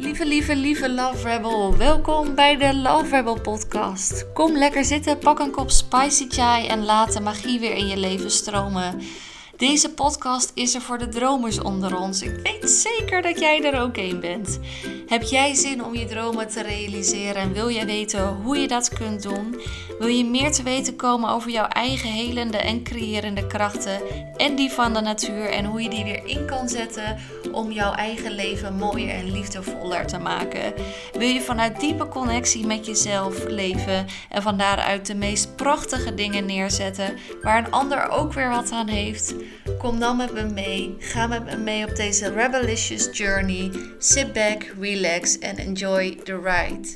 Lieve, lieve, lieve Love Rebel, welkom bij de Love Rebel podcast. Kom lekker zitten, pak een kop spicy chai en laat de magie weer in je leven stromen. Deze podcast is er voor de dromers onder ons. Ik weet zeker dat jij er ook een bent. Heb jij zin om je dromen te realiseren en wil jij weten hoe je dat kunt doen? Wil je meer te weten komen over jouw eigen helende en creërende krachten en die van de natuur en hoe je die weer in kan zetten om jouw eigen leven mooier en liefdevoller te maken? Wil je vanuit diepe connectie met jezelf leven en van daaruit de meest prachtige dingen neerzetten waar een ander ook weer wat aan heeft? Kom dan met me mee. Ga met me mee op deze Rebelicious journey. Sit back, relax and enjoy the ride.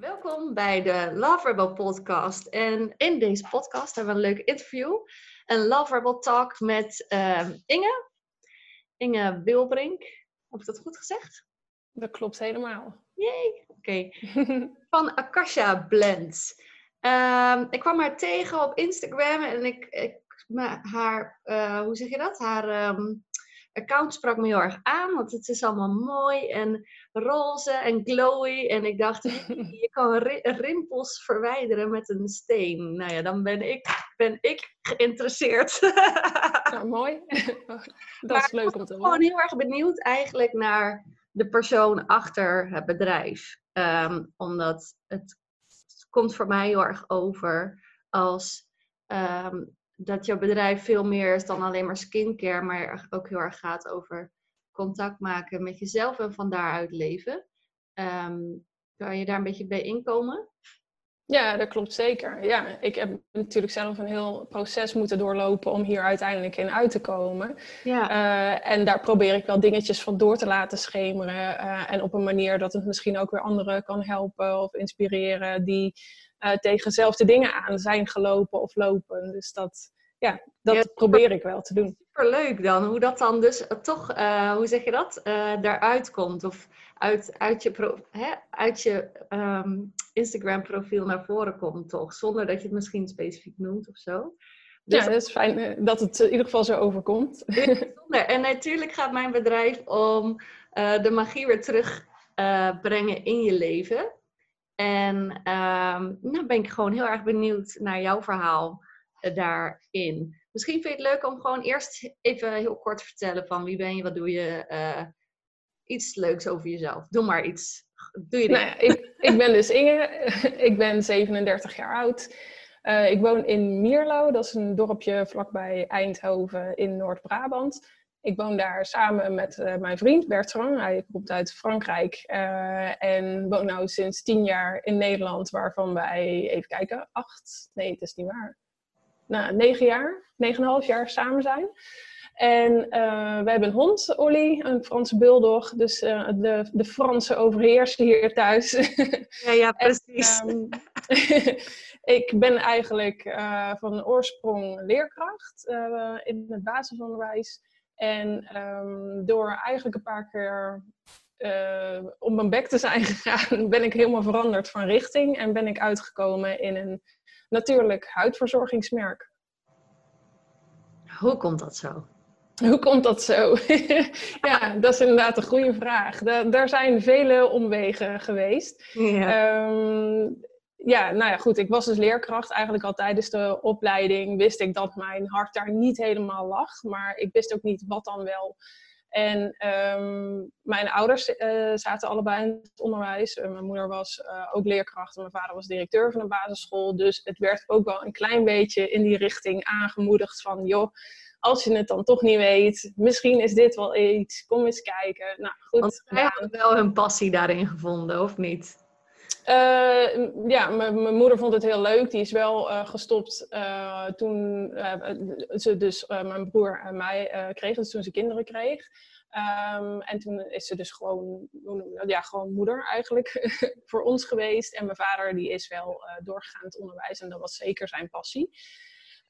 Welkom bij de Love Rebel podcast. En in deze podcast hebben we een leuk interview. Een Love Rebel talk met uh, Inge. Inge Wilbrink. Heb ik dat goed gezegd? Dat klopt helemaal. Jee, oké. Van Akasha Blends. Um, ik kwam haar tegen op Instagram en ik, ik haar, uh, hoe zeg je dat? Haar um, account sprak me heel erg aan, want het is allemaal mooi en roze en glowy. En ik dacht, je kan rimpels verwijderen met een steen. Nou ja, dan ben ik, ben ik geïnteresseerd. Nou, mooi. dat is leuk om te horen. Ik ben gewoon heel erg benieuwd eigenlijk naar de persoon achter het bedrijf. Um, omdat het, komt voor mij heel erg over als um, dat jouw bedrijf veel meer is dan alleen maar skincare, maar ook heel erg gaat over contact maken met jezelf en van daaruit leven. Um, kan je daar een beetje bij inkomen? Ja, dat klopt zeker. Ja, ik heb natuurlijk zelf een heel proces moeten doorlopen om hier uiteindelijk in uit te komen. Ja. Uh, en daar probeer ik wel dingetjes van door te laten schemeren. Uh, en op een manier dat het misschien ook weer anderen kan helpen of inspireren die uh, tegen dezelfde dingen aan zijn gelopen of lopen. Dus dat, ja, dat ja, probeer ik wel te doen. Superleuk dan, hoe dat dan dus toch, hoe zeg je dat, daaruit komt. Of uit, uit je, pro, hè, uit je um, Instagram profiel naar voren komt, toch? Zonder dat je het misschien specifiek noemt of zo. Dus ja, dat is fijn eh, dat het in ieder geval zo overkomt. En natuurlijk gaat mijn bedrijf om uh, de magie weer terug uh, brengen in je leven. En um, nou ben ik gewoon heel erg benieuwd naar jouw verhaal uh, daarin. Misschien vind je het leuk om gewoon eerst even heel kort te vertellen van wie ben je, wat doe je, iets leuks over jezelf. Doe maar iets. Doe je? Nou ja, ik, ik, ben dus Inge. ik ben 37 jaar oud. Uh, ik woon in Mierlo. Dat is een dorpje vlakbij Eindhoven in Noord-Brabant. Ik woon daar samen met uh, mijn vriend Bertrand. Hij komt uit Frankrijk uh, en woont nu sinds tien jaar in Nederland, waarvan wij, even kijken, acht, nee, het is niet waar. Nou, negen jaar, negen en een half jaar samen zijn. En uh, we hebben een hond, Olly, een Franse bulldog. Dus uh, de, de Franse overheersen hier thuis. Ja, ja precies. En, um, ik ben eigenlijk uh, van oorsprong leerkracht in het basisonderwijs. En um, door eigenlijk een paar keer op mijn bek te zijn gegaan, ben ik helemaal veranderd van richting. En ben ik uitgekomen in een natuurlijk huidverzorgingsmerk. Hoe komt dat zo? Hoe komt dat zo? ja, dat is inderdaad een goede vraag. daar zijn vele omwegen geweest. Ja. Um, ja, nou ja, goed. Ik was dus leerkracht. Eigenlijk al tijdens de opleiding wist ik dat mijn hart daar niet helemaal lag. Maar ik wist ook niet wat dan wel. En um, mijn ouders uh, zaten allebei in het onderwijs. Uh, mijn moeder was uh, ook leerkracht en mijn vader was directeur van een basisschool. Dus het werd ook wel een klein beetje in die richting aangemoedigd van... joh, als je het dan toch niet weet, misschien is dit wel iets, kom eens kijken. Nou, goed. Want zij hebben wel hun passie daarin gevonden, of niet? Uh, ja, mijn moeder vond het heel leuk. Die is wel uh, gestopt uh, toen ze dus mijn broer en mij kreeg, dus toen ze kinderen kreeg. Um, en toen is ze dus gewoon, ja, gewoon moeder eigenlijk voor ons geweest. En mijn vader die is wel het onderwijs en dat was zeker zijn passie.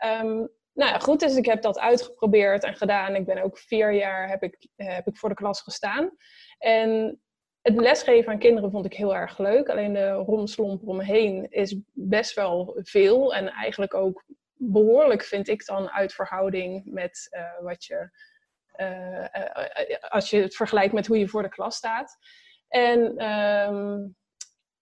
Um, nou ja, goed, dus ik heb dat uitgeprobeerd en gedaan. Ik ben ook vier jaar heb ik, heb ik voor de klas gestaan. En het lesgeven aan kinderen vond ik heel erg leuk. Alleen de romslomp omheen is best wel veel. En eigenlijk ook behoorlijk, vind ik dan, uit verhouding met uh, wat je. Uh, als je het vergelijkt met hoe je voor de klas staat. En um,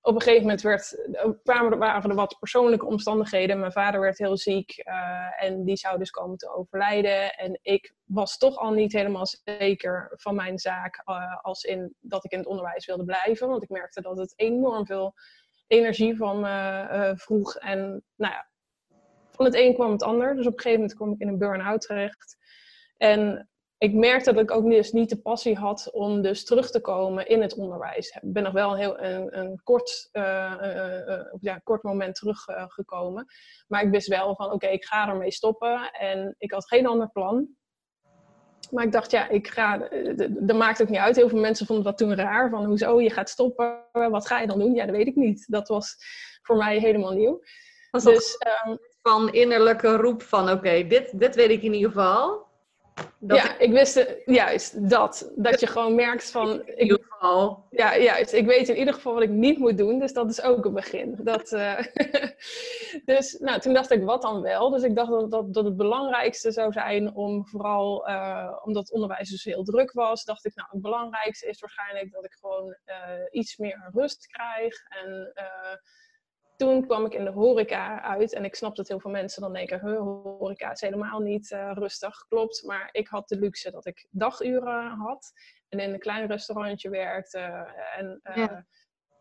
op een gegeven moment werd, kwamen er, waren er wat persoonlijke omstandigheden. Mijn vader werd heel ziek uh, en die zou dus komen te overlijden. En ik was toch al niet helemaal zeker van mijn zaak, uh, als in dat ik in het onderwijs wilde blijven. Want ik merkte dat het enorm veel energie van me uh, vroeg. En nou ja, van het een kwam het ander. Dus op een gegeven moment kwam ik in een burn-out terecht. En ik merkte dat ik ook dus niet de passie had om dus terug te komen in het onderwijs. Ik ben nog wel een, heel, een, een kort, uh, uh, uh, ja, kort moment teruggekomen. maar ik wist wel van oké, ik ga ermee stoppen. En ik had geen ander plan. Maar ik dacht, ja, ik ga, dat maakt ook niet uit. Heel veel mensen vonden dat toen raar. Van hoezo, je gaat stoppen, wat ga je dan doen? Ja, dat weet ik niet. Dat was voor mij helemaal nieuw. Was dus, um, van innerlijke roep van oké, dit, dit weet ik in ieder geval ja, ik... wist juist dat. Dat je gewoon merkt van... In ieder geval. Ja, juist. Ik weet in ieder geval wat ik niet moet doen. Dus dat is ook een begin. Dat, uh, dus nou, toen dacht ik, wat dan wel? Dus ik dacht dat, dat, dat het belangrijkste zou zijn om vooral... Uh, omdat onderwijs dus heel druk was, dacht ik, nou, het belangrijkste is waarschijnlijk dat ik gewoon uh, iets meer rust krijg. En toen kwam ik in de horeca uit. En ik snap dat heel veel mensen dan denken, horeca is helemaal niet uh, rustig. Klopt, maar ik had de luxe dat ik daguren had. En in een klein restaurantje werkte. En, uh, ja.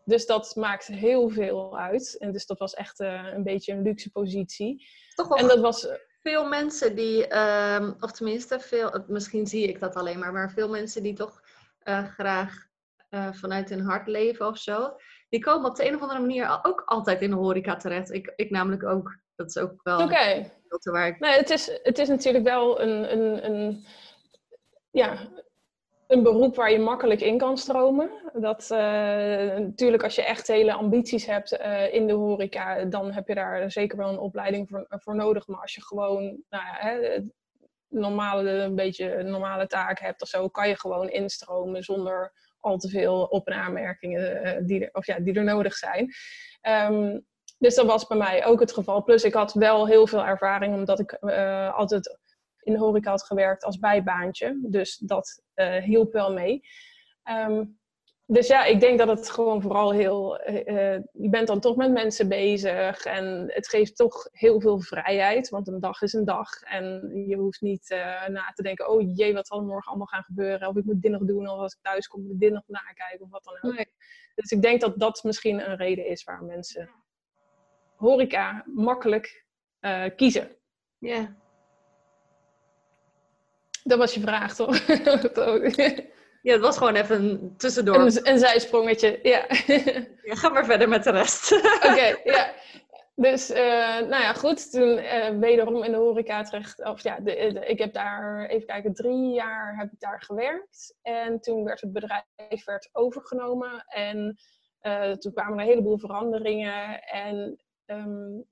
Dus dat maakt heel veel uit. En dus dat was echt uh, een beetje een luxe positie. Toch wel en dat was veel mensen die, ehm, of tenminste, veel, misschien zie ik dat alleen maar, maar veel mensen die toch graag vanuit hun hart leven of zo die komen op de een of andere manier ook altijd in de horeca terecht. Ik, ik namelijk ook. Dat is ook wel Oké. waar ik... Nee, het, is, het is natuurlijk wel een, een, een, ja, een beroep waar je makkelijk in kan stromen. Dat, uh, natuurlijk, als je echt hele ambities hebt uh, in de horeca, dan heb je daar zeker wel een opleiding voor, voor nodig. Maar als je gewoon nou ja, hè, normale, een beetje normale taak hebt of zo, kan je gewoon instromen zonder al te veel op- en aanmerkingen uh, die, er, of ja, die er nodig zijn. Um, dus dat was bij mij ook het geval. Plus ik had wel heel veel ervaring, omdat ik uh, altijd in de horeca had gewerkt als bijbaantje. Dus dat uh, hielp wel mee. Um, dus ja, ik denk dat het gewoon vooral heel. Uh, je bent dan toch met mensen bezig en het geeft toch heel veel vrijheid. Want een dag is een dag en je hoeft niet uh, na te denken: oh jee, wat zal er morgen allemaal gaan gebeuren? Of ik moet dit nog doen, of als ik thuis kom, moet ik dit nog nakijken, of wat dan ook. Nee. Dus ik denk dat dat misschien een reden is waar mensen horeca makkelijk uh, kiezen. Ja. Dat was je vraag, toch? Ja, het was gewoon even een tussendoor. Een, een zijsprongetje, ja. ja. Ga maar verder met de rest. Oké, ja. Dus, uh, nou ja, goed. Toen uh, wederom in de horeca terecht. Of ja, de, de, ik heb daar, even kijken, drie jaar heb ik daar gewerkt. En toen werd het bedrijf werd overgenomen. En uh, toen kwamen er een heleboel veranderingen. En um,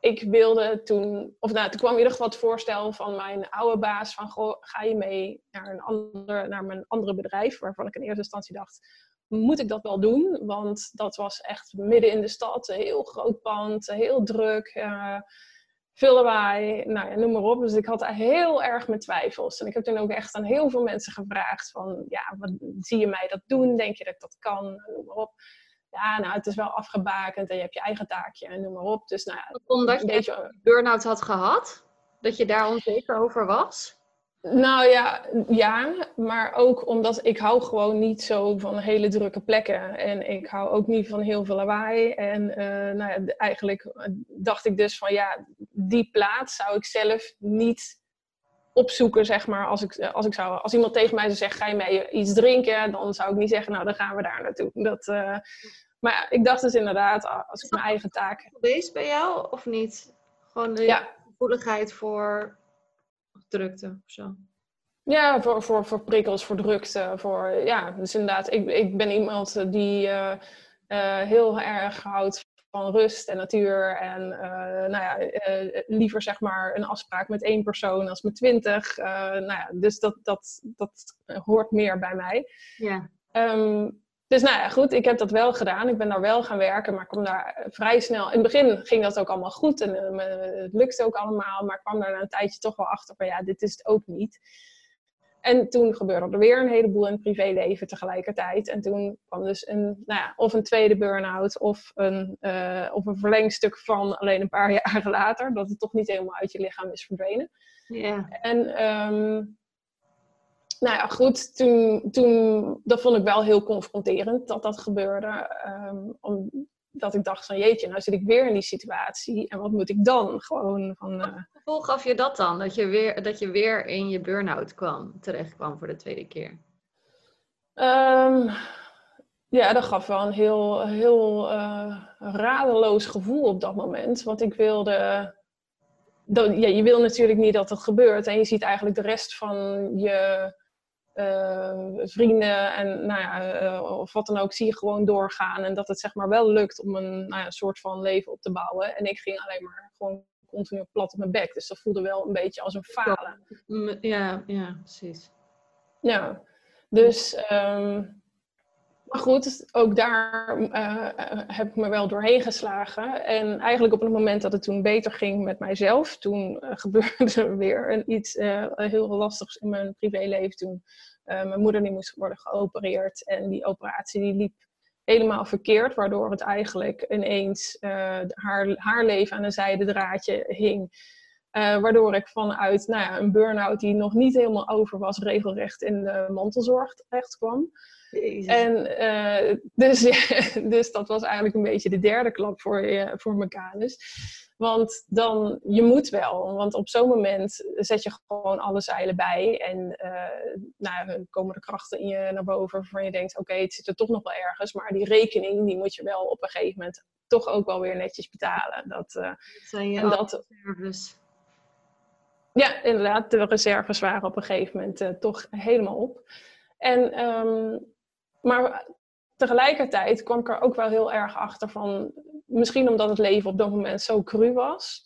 ik wilde toen, of nou, toen kwam in ieder geval het voorstel van mijn oude baas van, ga je mee naar, een ander, naar mijn andere bedrijf, waarvan ik in eerste instantie dacht, moet ik dat wel doen? Want dat was echt midden in de stad, een heel groot pand, heel druk, uh, veel lawaai, nou ja, noem maar op. Dus ik had heel erg mijn twijfels. En ik heb toen ook echt aan heel veel mensen gevraagd van, ja, wat, zie je mij dat doen? Denk je dat ik dat kan? Noem maar op ja, nou, het is wel afgebakend en je hebt je eigen taakje en noem maar op. Dus nou ja, Omdat je beetje... burn-out had gehad? Dat je daar onzeker over was? Nou ja, ja, maar ook omdat ik hou gewoon niet zo van hele drukke plekken. En ik hou ook niet van heel veel lawaai. En uh, nou ja, eigenlijk dacht ik dus van ja, die plaats zou ik zelf niet opzoeken, zeg maar. Als, ik, als, ik zou, als iemand tegen mij zou zeggen, ga je mee iets drinken? Dan zou ik niet zeggen, nou, dan gaan we daar naartoe. Dat, uh, maar ik dacht dus inderdaad, als ik mijn eigen taak... Geweest bij jou, of niet? Gewoon de ja. gevoeligheid voor drukte of zo? Ja, voor, voor, voor prikkels, voor drukte. Voor, ja, dus inderdaad, ik, ik ben iemand die uh, uh, heel erg houdt van rust en natuur. En uh, nou ja, uh, liever zeg maar een afspraak met één persoon als met twintig. Uh, nou ja, dus dat, dat, dat hoort meer bij mij. Ja. Um, dus nou ja, goed, ik heb dat wel gedaan. Ik ben daar wel gaan werken, maar ik kwam daar vrij snel... In het begin ging dat ook allemaal goed en het lukte ook allemaal. Maar ik kwam daar na een tijdje toch wel achter van ja, dit is het ook niet. En toen gebeurde er weer een heleboel in het privéleven tegelijkertijd. En toen kwam dus een, nou ja, of een tweede burn-out of een, uh, of een verlengstuk van alleen een paar jaar later. Dat het toch niet helemaal uit je lichaam is verdwenen. Ja. En um, nou ja, goed, toen, toen, dat vond ik wel heel confronterend dat dat gebeurde. Um, omdat ik dacht van jeetje, nou zit ik weer in die situatie en wat moet ik dan? Gewoon van... Uh... Wat gevoel gaf je dat dan? Dat je weer, dat je weer in je burn-out kwam, terecht kwam voor de tweede keer? Um, ja, dat gaf wel een heel, heel uh, radeloos gevoel op dat moment. Want ik wilde... Dat, ja, je wil natuurlijk niet dat het gebeurt. En je ziet eigenlijk de rest van je vrienden en nou ja, uh, of wat dan ook, zie je gewoon doorgaan. En dat het zeg maar wel lukt om een nou ja, soort van leven op te bouwen. En ik ging alleen maar gewoon continu plat op mijn bek. Dus dat voelde wel een beetje als een falen. Ja, ja precies. Ja, dus... Um, maar goed, ook daar uh, heb ik me wel doorheen geslagen. En eigenlijk op het moment dat het toen beter ging met mijzelf, toen uh, gebeurde er weer een, iets heel lastigs in mijn privéleven. Toen mijn moeder die moest worden geopereerd en die operatie die liep helemaal verkeerd, waardoor het eigenlijk ineens haar, haar leven aan een zijde draadje hing. Waardoor ik vanuit nou ja, een burn-out die nog niet helemaal over was, regelrecht in de mantelzorg terecht kwam. En uh, dus, dus dat was eigenlijk een beetje de derde klap voor, je, voor Mecanus. Want dan, je moet wel. Want op zo'n moment zet je gewoon alle zeilen bij. En uh, nou, dan komen de krachten in je naar boven waarvan je denkt, oké, het zit er toch nog wel ergens. Maar die rekening, die moet je wel op een gegeven moment toch ook wel weer netjes betalen. Dat, uh, zijn je en dat, reserves. Ja, inderdaad. De reserves waren op een gegeven moment toch helemaal op. En um, maar tegelijkertijd kwam ik er ook wel heel erg achter van, misschien omdat het leven op dat moment zo cru was,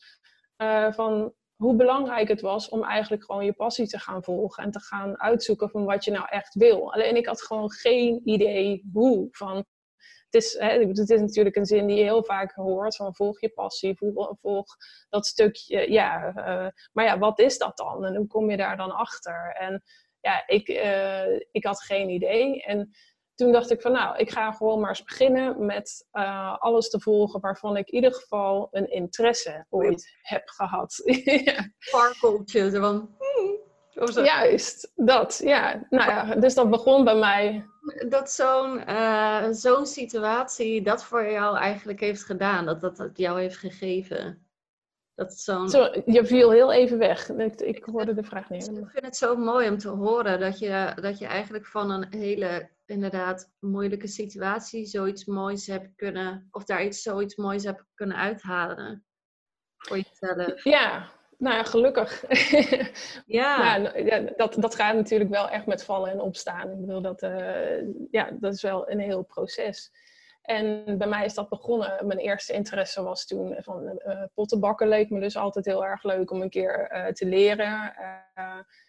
uh, van hoe belangrijk het was om eigenlijk gewoon je passie te gaan volgen en te gaan uitzoeken van wat je nou echt wil. Alleen ik had gewoon geen idee hoe. Van, het, is, hè, het is natuurlijk een zin die je heel vaak hoort van volg je passie, volg, volg dat stukje. Ja, uh, maar ja, wat is dat dan? En hoe kom je daar dan achter? En ja, ik, uh, ik had geen idee. En toen dacht ik van nou, ik ga gewoon maar eens beginnen met uh, alles te volgen waarvan ik in ieder geval een interesse ooit heb gehad. Sparkeltje, van... Hmm, Juist, dat, ja. Nou ja, dus dat begon bij mij. Dat zo'n uh, zo'n situatie dat voor jou eigenlijk heeft gedaan, dat dat jou heeft gegeven. Dat zo'n... Zo, je viel heel even weg. Ik, ik hoorde de vraag niet. Ik vind het zo mooi om te horen dat je, dat je eigenlijk van een hele inderdaad moeilijke situatie zoiets moois hebt kunnen, of daar iets zoiets moois hebt kunnen uithalen voor jezelf. Ja, nou ja, gelukkig. Ja. nou, ja dat, dat gaat natuurlijk wel echt met vallen en opstaan. Ik bedoel, dat, uh, ja, dat is wel een heel proces. En bij mij is dat begonnen. Mijn eerste interesse was toen van uh, pottenbakken. Leek me dus altijd heel erg leuk om een keer uh, te leren.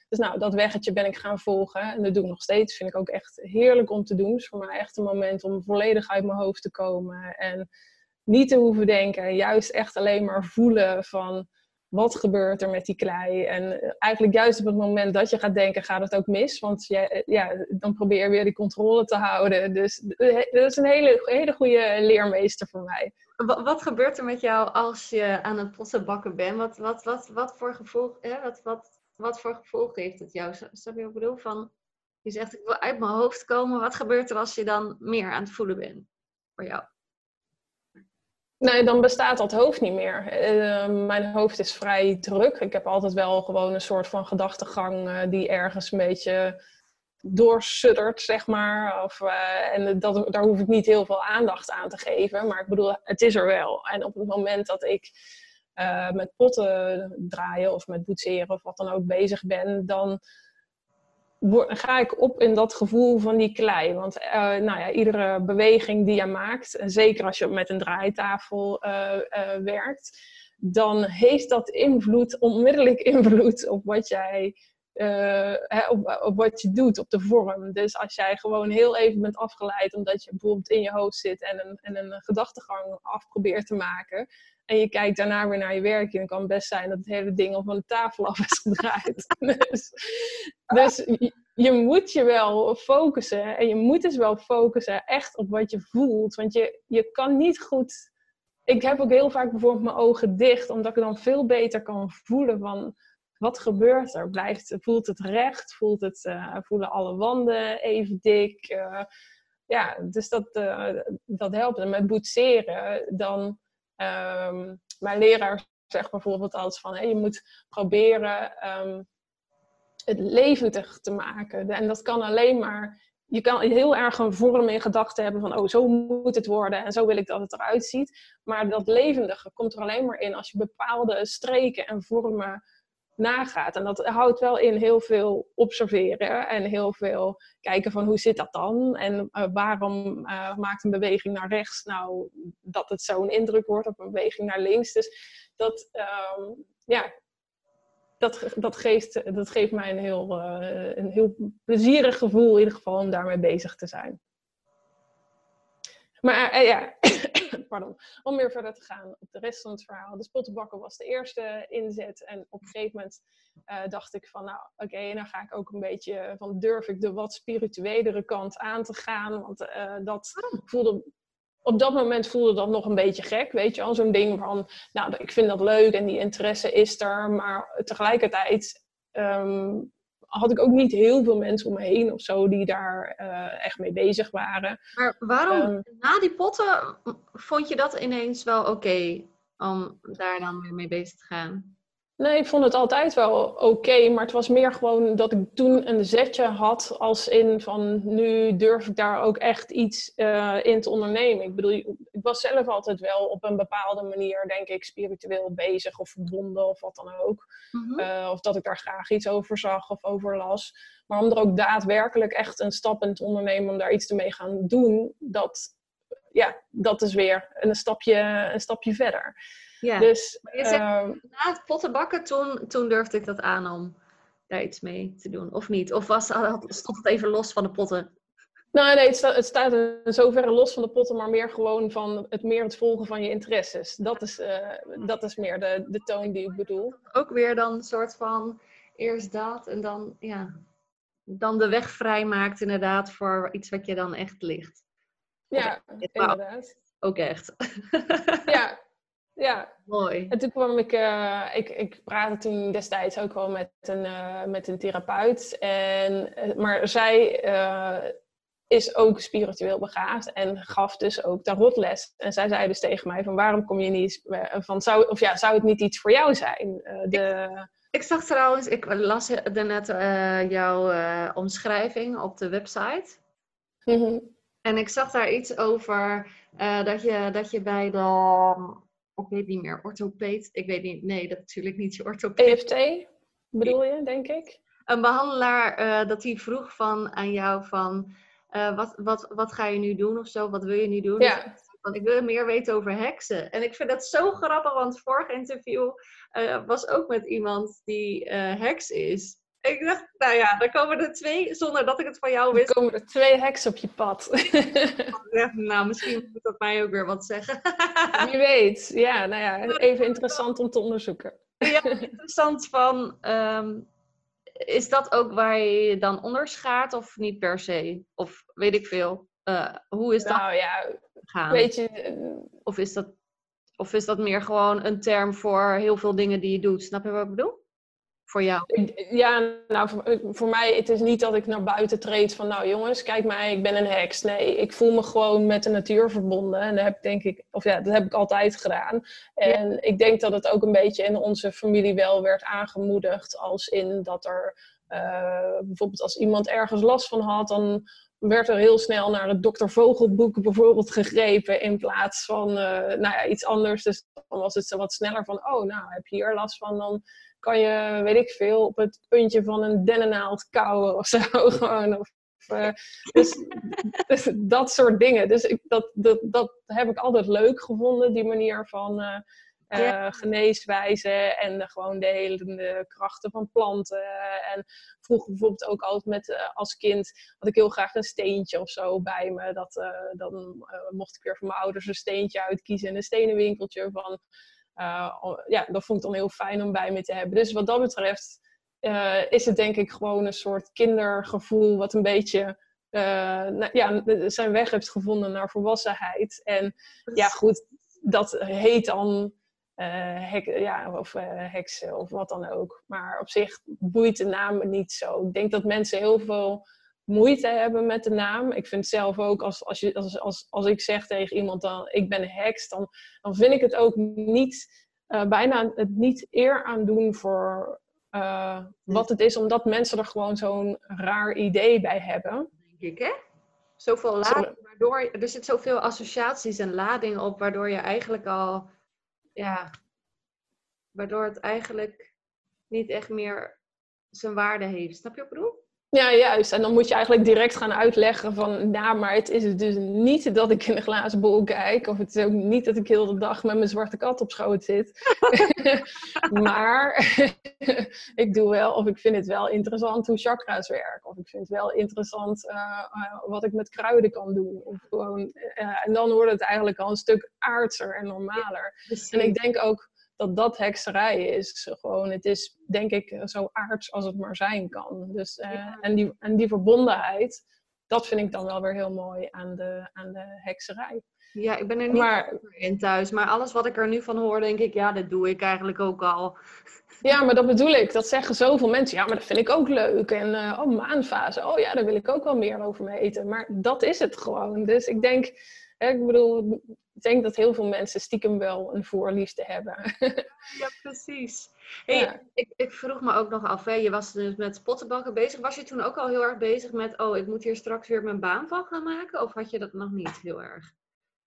Dus nou, dat weggetje ben ik gaan volgen. En dat doe ik nog steeds. Vind ik ook echt heerlijk om te doen. Het is voor mij echt een moment om volledig uit mijn hoofd te komen. En niet te hoeven denken. Juist echt alleen maar voelen van wat gebeurt er met die klei? En eigenlijk juist op het moment dat je gaat denken, gaat het ook mis. Want ja, ja dan probeer je weer die controle te houden. Dus dat is een hele, hele goede leermeester voor mij. Wat, gebeurt er met jou als je aan het potsen bakken bent? Wat, wat, wat, wat voor gevolg, hè? Wat, wat, wat voor gevolg heeft het jou? Snap je wat ik bedoel? Van, je zegt, ik wil uit mijn hoofd komen. Wat gebeurt er als je dan meer aan het voelen bent voor jou? Nee, dan bestaat dat hoofd niet meer. Uh, mijn hoofd is vrij druk. Ik heb altijd wel gewoon een soort van gedachtegang uh, die ergens een beetje doorsuddert, zeg maar. Of, uh, en dat, daar hoef ik niet heel veel aandacht aan te geven. Maar ik bedoel, het is er wel. En op het moment dat ik met potten draaien of met boetseren of wat dan ook bezig ben, dan ga ik op in dat gevoel van die klei. Want uh, nou ja, iedere beweging die je maakt, en zeker als je met een draaitafel uh, uh, werkt, dan heeft dat invloed, onmiddellijk invloed op wat jij hè, op, op, wat je doet, op de vorm. Dus als jij gewoon heel even bent afgeleid omdat je bijvoorbeeld in je hoofd zit en een, en een gedachtegang af probeert te maken. En je kijkt daarna weer naar je werk. dan kan het best zijn dat het hele ding op een tafel af is gedraaid. dus, dus je, je moet je wel focussen. En je moet dus wel focussen echt op wat je voelt. Want je, je kan niet goed. Ik heb ook heel vaak bijvoorbeeld mijn ogen dicht, omdat ik dan veel beter kan voelen van wat gebeurt er? Blijft, voelt het recht? Voelt het, uh, voelen alle wanden even dik? Uh, ja, dus dat, uh, dat helpt. En met boetseren, dan... Um, mijn leraar zegt bijvoorbeeld altijd van... Hey, je moet proberen um, het levendig te maken. En dat kan alleen maar... Je kan heel erg een vorm in gedachten hebben van... Oh, zo moet het worden en zo wil ik dat het eruit ziet. Maar dat levendige komt er alleen maar in als je bepaalde streken en vormen nagaat. En dat houdt wel in heel veel observeren en heel veel kijken van hoe zit dat dan? En uh, waarom uh, maakt een beweging naar rechts nou dat het zo'n indruk wordt op een beweging naar links? Dus dat, um, ja, dat, dat, geeft, dat geeft mij een heel, uh, een heel plezierig gevoel in ieder geval om daarmee bezig te zijn. Maar ja, pardon, om weer verder te gaan op de rest van het verhaal. De spottenbakken was de eerste inzet. En op een gegeven moment uh, dacht ik van, nou oké, okay, dan ga ik ook een beetje van durf ik de wat spirituelere kant aan te gaan. Want uh, dat voelde, op dat moment voelde dat nog een beetje gek. Weet je al, zo'n ding van, nou ik vind dat leuk en die interesse is er. Maar tegelijkertijd um, had ik ook niet heel veel mensen om me heen of zo die daar uh, echt mee bezig waren. Maar waarom, um, na die potten, vond je dat ineens wel oké okay, om daar dan weer mee bezig te gaan? Nee, ik vond het altijd wel oké, okay, maar het was meer gewoon dat ik toen een zetje had als in van nu durf ik daar ook echt iets uh, in te ondernemen. Ik bedoel, ik was zelf altijd wel op een bepaalde manier, denk ik, spiritueel bezig of verbonden of wat dan ook. Mm -hmm. uh, of dat ik daar graag iets over zag of over las. Maar om er ook daadwerkelijk echt een stap in te ondernemen om daar iets mee gaan doen, dat, ja, dat is weer een stapje, een stapje verder. Ja. Dus, je zegt, uh, na het pottenbakken, toen, toen durfde ik dat aan om daar iets mee te doen. Of niet? Of was, stond het even los van de potten? Nou nee, het, sta, het staat in zoverre los van de potten, maar meer gewoon van het meer het volgen van je interesses. Dat is, uh, dat is meer de, de toon die ik bedoel. Ook weer dan een soort van eerst dat en dan, ja, dan de weg vrijmaakt inderdaad voor iets wat je dan echt ligt. Ja, inderdaad. Ook echt. ja, ja. Mooi. En toen kwam ik, uh, ik, ik praatte toen destijds ook wel met een, uh, met een therapeut. En, uh, maar zij is ook spiritueel begaafd en gaf dus ook tarotles. En zij zei dus tegen mij van waarom kom je niet van zou, of ja, zou het niet iets voor jou zijn? de... ik, ik, zag trouwens, ik las net jouw omschrijving op de website. Mm -hmm. En ik zag daar iets over dat, je, dat je bij de ik weet niet meer, orthopeed. Ik weet niet, nee, dat natuurlijk niet je orthopeed. EFT bedoel je, denk ik? Een behandelaar uh, dat hij vroeg van, aan jou van, uh, wat, wat, wat ga je nu doen of zo? Wat wil je nu doen? Ja. Dus, want ik wil meer weten over heksen. En ik vind dat zo grappig, want het vorige interview uh, was ook met iemand die heks is. Ik dacht, nou ja, dan komen er twee, zonder dat ik het van jou wist. Dan komen er twee heks op je pad. nou, misschien moet dat mij ook weer wat zeggen. Wie weet, ja, nou ja, even interessant om te onderzoeken. ja, interessant van, um, is dat ook waar je je dan onderschaart of niet per se? Of weet ik veel. Uh, hoe is dat nou, ja, gaan? Weet je, of, is dat, of is dat meer gewoon een term voor heel veel dingen die je doet? Snap je wat ik bedoel? Voor jou? Ja, nou, voor, voor, mij, het is niet dat ik naar buiten treed van, nou jongens, kijk mij, ik ben een heks. Nee, ik voel me gewoon met de natuur verbonden. En dat heb ik denk ik, of ja, dat heb ik altijd gedaan. En ja. ik denk dat het ook een beetje in onze familie wel werd aangemoedigd, als in dat er uh, bijvoorbeeld als iemand ergens last van had, dan werd er heel snel naar het dokter Vogelboek bijvoorbeeld gegrepen in plaats van uh, nou ja, iets anders. Dus dan was het zo wat sneller van, oh, nou heb je hier last van, dan kan je, weet ik veel, op het puntje van een dennennaald kauwen of zo. Gewoon. Of, uh, dus, dus, dat soort dingen. Dus ik, dat, dat, dat heb ik altijd leuk gevonden, die manier van uh, uh, geneeswijzen en gewoon de hele krachten van planten. En vroeger bijvoorbeeld ook altijd met, als kind had ik heel graag een steentje of zo bij me. Dat, dan mocht ik weer van mijn ouders een steentje uitkiezen in een stenenwinkeltje. Van, ja, dat vond ik dan heel fijn om bij me te hebben. Dus wat dat betreft is het denk ik gewoon een soort kindergevoel wat een beetje... nou, ja, zijn weg heeft gevonden naar volwassenheid. En ja, goed, dat heet dan uh, hek, ja, of uh, heksen of wat dan ook. Maar op zich boeit de naam niet zo. Ik denk dat mensen heel veel moeite hebben met de naam. Ik vind zelf ook, als, als, je, als, als, als ik zeg tegen iemand dan ik ben heks, dan, dan vind ik het ook niet, uh, bijna het niet eer aan doen voor wat het is, omdat mensen er gewoon zo'n raar idee bij hebben. Denk ik, hè? Zoveel lading, waardoor er zit zoveel associaties en lading op, waardoor je eigenlijk al ja, waardoor het eigenlijk niet echt meer zijn waarde heeft. Snap je wat ik bedoel? Ja, juist. En dan moet je eigenlijk direct gaan uitleggen van, nou, maar het is dus niet dat ik in een glazen bol kijk, of het is ook niet dat ik heel de dag met mijn zwarte kat op schoot zit. maar ik doe wel, of ik vind het wel interessant hoe chakra's werken, of ik vind het wel interessant uh, uh, wat ik met kruiden kan doen. Of gewoon, uh, en dan wordt het eigenlijk al een stuk aardser en normaler. Ja, en ik denk ook, dat dat hekserij is. Gewoon, het is denk ik zo aards als het maar zijn kan. Dus, uh, en, die, en die verbondenheid, dat vind ik dan wel weer heel mooi aan de, aan de hekserij. Ja, ik ben er niet maar, in thuis. Maar alles wat ik er nu van hoor, denk ik, ja, dat doe ik eigenlijk ook al. Ja, maar dat bedoel ik. Dat zeggen zoveel mensen. Ja, maar dat vind ik ook leuk. En uh, oh, maanfase. Oh ja, daar wil ik ook wel meer over weten. Maar dat is het gewoon. Dus ik denk, hè, ik bedoel, ik denk dat heel veel mensen stiekem wel een voorliefde hebben. ja, precies. Hey, ja. ik, ik, vroeg me ook nog af, hè, je was dus met pottenbakken bezig. Was je toen ook al heel erg bezig met, oh, ik moet hier straks weer mijn baan van gaan maken? Of had je dat nog niet heel erg?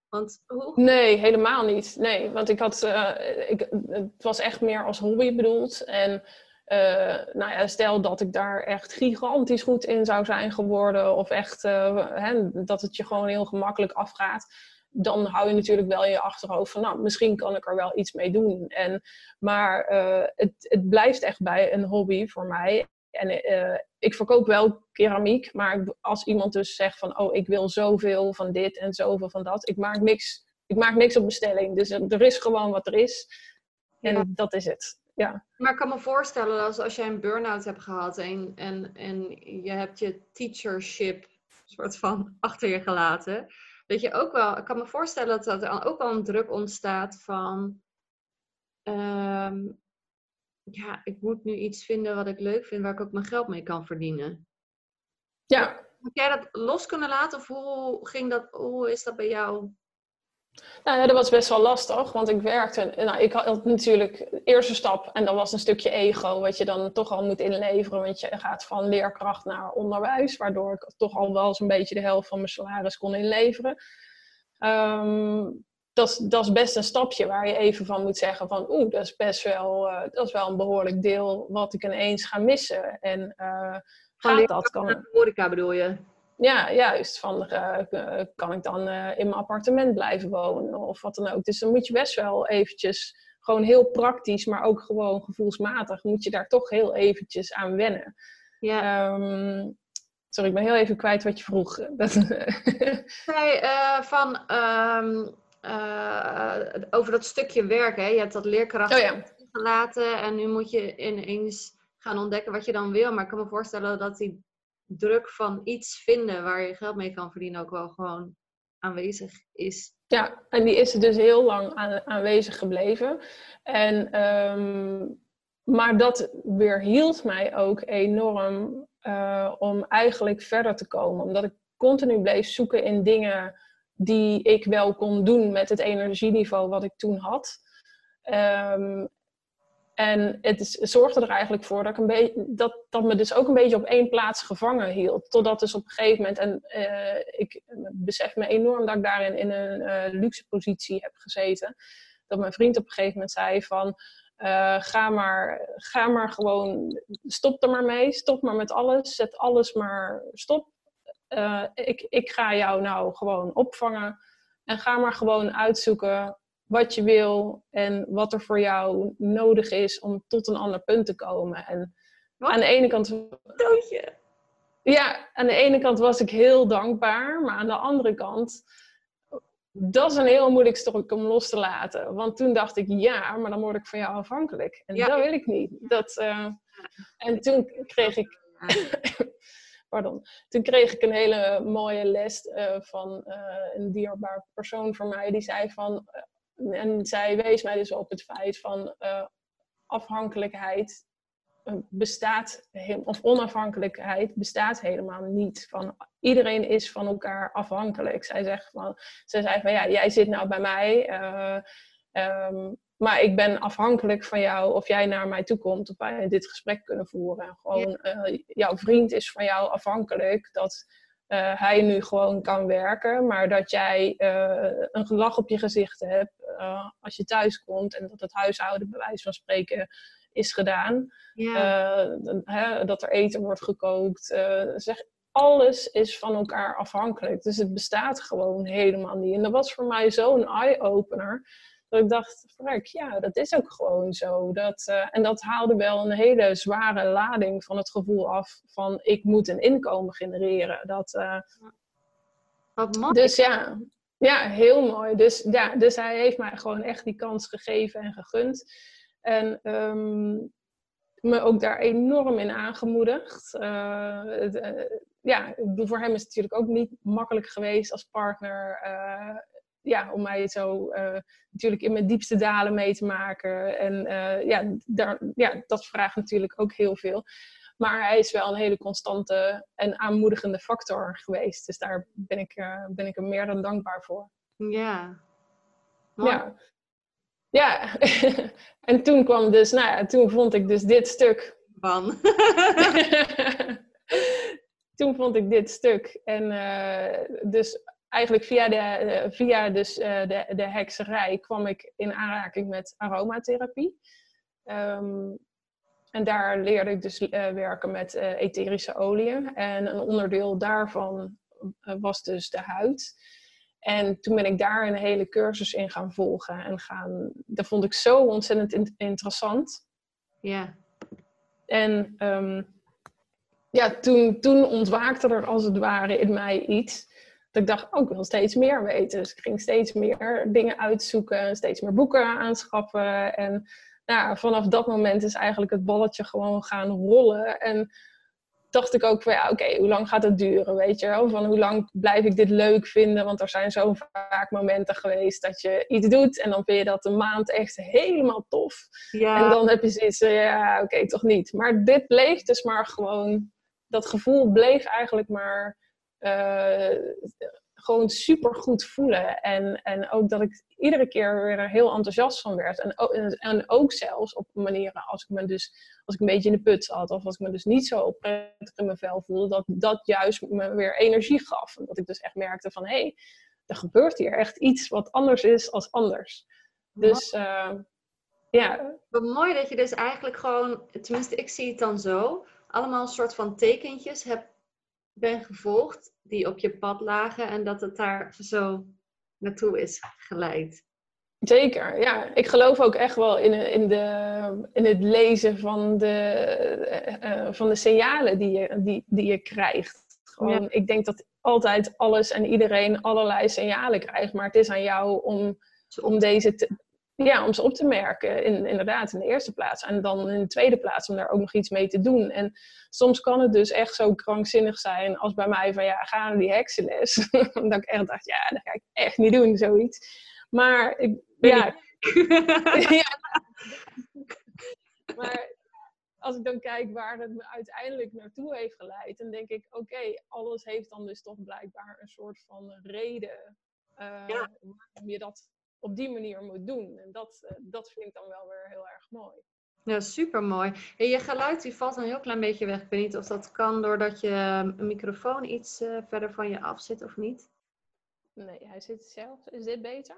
Want, hoe... Nee, helemaal niet. Nee, want ik had, uh, ik, het was echt meer als hobby bedoeld. En uh, nou ja, stel dat ik daar echt gigantisch goed in zou zijn geworden, of echt uh, hè, dat het je gewoon heel gemakkelijk afgaat dan hou je natuurlijk wel in je achterhoofd van, nou, misschien kan ik er wel iets mee doen. En, maar uh, het, het blijft echt bij een hobby voor mij. En uh, ik verkoop wel keramiek, maar als iemand dus zegt van, oh, ik wil zoveel van dit en zoveel van dat, ik maak niks, ik maak niks op bestelling. Dus er is gewoon wat er is. En ja. dat is het. Ja. Maar ik kan me voorstellen dat als jij een burn-out hebt gehad en, en, en je hebt je teachership soort van achter je gelaten, dat je ook wel, ik kan me voorstellen dat er ook wel een druk ontstaat van, um, ja, ik moet nu iets vinden wat ik leuk vind, waar ik ook mijn geld mee kan verdienen. Ja. Heb jij dat los kunnen laten of hoe ging dat, hoe is dat bij jou? Nou ja, dat was best wel lastig, want ik werkte. Nou, ik had natuurlijk de eerste stap en dat was een stukje ego, wat je dan toch al moet inleveren. Want je gaat van leerkracht naar onderwijs, waardoor ik toch al wel zo'n beetje de helft van mijn salaris kon inleveren. Um, dat, is, dat is best een stapje waar je even van moet zeggen van oeh, dat is best wel, uh, dat is wel een behoorlijk deel wat ik ineens ga missen. En uh, gaat dat kan. Horeca bedoel je? Ja, juist. Van, uh, kan ik dan uh, in mijn appartement blijven wonen of wat dan ook. Dus dan moet je best wel eventjes, gewoon heel praktisch, maar ook gewoon gevoelsmatig, moet je daar toch heel eventjes aan wennen. Ja. Um, sorry, ik ben heel even kwijt wat je vroeg. nee, uh, van um, over dat stukje werk, hè? Je hebt dat leerkracht oh, ja. gelaten en nu moet je ineens gaan ontdekken wat je dan wil. Maar ik kan me voorstellen dat die druk van iets vinden waar je geld mee kan verdienen ook wel gewoon aanwezig is. Ja, en die is dus heel lang aan, aanwezig gebleven. En, um, maar dat weerhield mij ook enorm uh, om eigenlijk verder te komen. Omdat ik continu bleef zoeken in dingen die ik wel kon doen met het energieniveau wat ik toen had. Um, en het is, zorgde er eigenlijk voor dat, ik een dat, dat me dus ook een beetje op één plaats gevangen hield. Totdat dus op een gegeven moment, en uh, ik besef me enorm dat ik daarin in een uh, luxe positie heb gezeten. Dat mijn vriend op een gegeven moment zei van, uh, ga, maar, ga maar gewoon, stop er maar mee, stop maar met alles, zet alles maar stop. ik, ik ga jou nou gewoon opvangen en ga maar gewoon uitzoeken wat je wil en wat er voor jou nodig is om tot een ander punt te komen. En aan de ene kant. Doodje. Ja, aan de ene kant was ik heel dankbaar, maar aan de andere kant dat is een heel moeilijk stuk om los te laten. Want toen dacht ik, ja, maar dan word ik van jou afhankelijk. En dat wil ik niet. Dat, uh, en toen kreeg ik... pardon. Toen kreeg ik een hele mooie les uh, van uh, een dierbaar persoon voor mij. Die zei van... en zij wees mij dus op het feit van afhankelijkheid bestaat, of onafhankelijkheid bestaat helemaal niet. Van, iedereen is van elkaar afhankelijk. Zij, zegt van, zij zei van, ja, jij zit nou bij mij, uh, um, maar ik ben afhankelijk van jou of jij naar mij toe komt, of wij dit gesprek kunnen voeren. Gewoon, uh, jouw vriend is van jou afhankelijk dat uh, hij nu gewoon kan werken, maar dat jij een gelach op je gezicht hebt als je thuis komt en dat het huishouden bij wijze van spreken is gedaan. Ja. Uh, dat er eten wordt gekookt. Zeg, alles is van elkaar afhankelijk. Dus het bestaat gewoon helemaal niet. En dat was voor mij zo'n eye-opener. Dat ik dacht, vrek, ja, dat is ook gewoon zo. Dat, uh, en dat haalde wel een hele zware lading van het gevoel af van ik moet een inkomen genereren. Dat, Wat mooi. Dus ja, ja, heel mooi. Dus, ja, dus hij heeft mij gewoon echt die kans gegeven en gegund. En um, me ook daar enorm in aangemoedigd. Uh, het, uh, ja, voor hem is het natuurlijk ook niet makkelijk geweest als partner. Uh, ja, om mij zo natuurlijk in mijn diepste dalen mee te maken. En ja, daar, ja, dat vraagt natuurlijk ook heel veel. Maar hij is wel een hele constante en aanmoedigende factor geweest. Dus daar ben ik, ben ik hem meer dan dankbaar voor. Ja. Mooi. Ja. Ja, en toen kwam dus, nou ja, toen vond ik dus dit stuk. Van. toen vond ik dit stuk. En uh, dus eigenlijk via, de, uh, via dus, uh, de, de hekserij kwam ik in aanraking met aromatherapie. Um, en daar leerde ik dus werken met etherische oliën. En een onderdeel daarvan was dus de huid. En toen ben ik daar een hele cursus in gaan volgen. En gaan, dat vond ik zo ontzettend interessant. Ja. En um, ja, toen, toen ontwaakte er als het ware in mij iets. Dat ik dacht, oh, ik wil steeds meer weten. Dus ik ging steeds meer dingen uitzoeken. Steeds meer boeken aanschaffen. En nou, vanaf dat moment is eigenlijk het balletje gewoon gaan rollen. En dacht ik ook van ja, oké, hoe lang gaat het duren, weet je wel? Van hoe lang blijf ik dit leuk vinden? Want er zijn zo vaak momenten geweest dat je iets doet en dan vind je dat een maand echt helemaal tof. Ja. En dan heb je zoiets ja, oké, toch niet. Maar dit bleef dus maar gewoon, dat gevoel bleef eigenlijk maar gewoon super goed voelen. En, en ook dat ik iedere keer weer er heel enthousiast van werd. En, en ook zelfs op manieren als ik me dus als ik een beetje in de put zat of als ik me dus niet zo prettig in mijn vel voelde, dat dat juist me weer energie gaf. En dat ik dus echt merkte van hé, hey, er gebeurt hier echt iets wat anders is als anders. Dus uh, ja. Wat mooi dat je dus eigenlijk gewoon, tenminste ik zie het dan zo, allemaal een soort van tekentjes heb, ben gevolgd die op je pad lagen en dat het daar zo naartoe is geleid. Zeker, ja. Ik geloof ook echt wel in, in, de, in het lezen van de, uh, van de signalen die je, die, die je krijgt. Gewoon, Ik denk dat altijd alles en iedereen allerlei signalen krijgt, maar het is aan jou om, om deze te, ja, om ze op te merken, in, inderdaad, in de eerste plaats. En dan in de tweede plaats om daar ook nog iets mee te doen. En soms kan het dus echt zo krankzinnig zijn als bij mij van, ja, ga naar die heksenles. dat ik echt dacht, ja, dat ga ik echt niet doen, zoiets. Maar ik, ja. ja. maar als ik dan kijk waar het me uiteindelijk naartoe heeft geleid, dan denk ik, oké, alles heeft dan dus toch blijkbaar een soort van reden uh, waarom je dat op die manier moet doen. En dat, uh, dat vind ik dan wel weer heel erg mooi. Ja, super mooi. En je geluid die valt een heel klein beetje weg. Ik weet niet of dat kan doordat je een microfoon iets uh, verder van je af zit of niet. Nee, hij zit zelf. Is dit beter?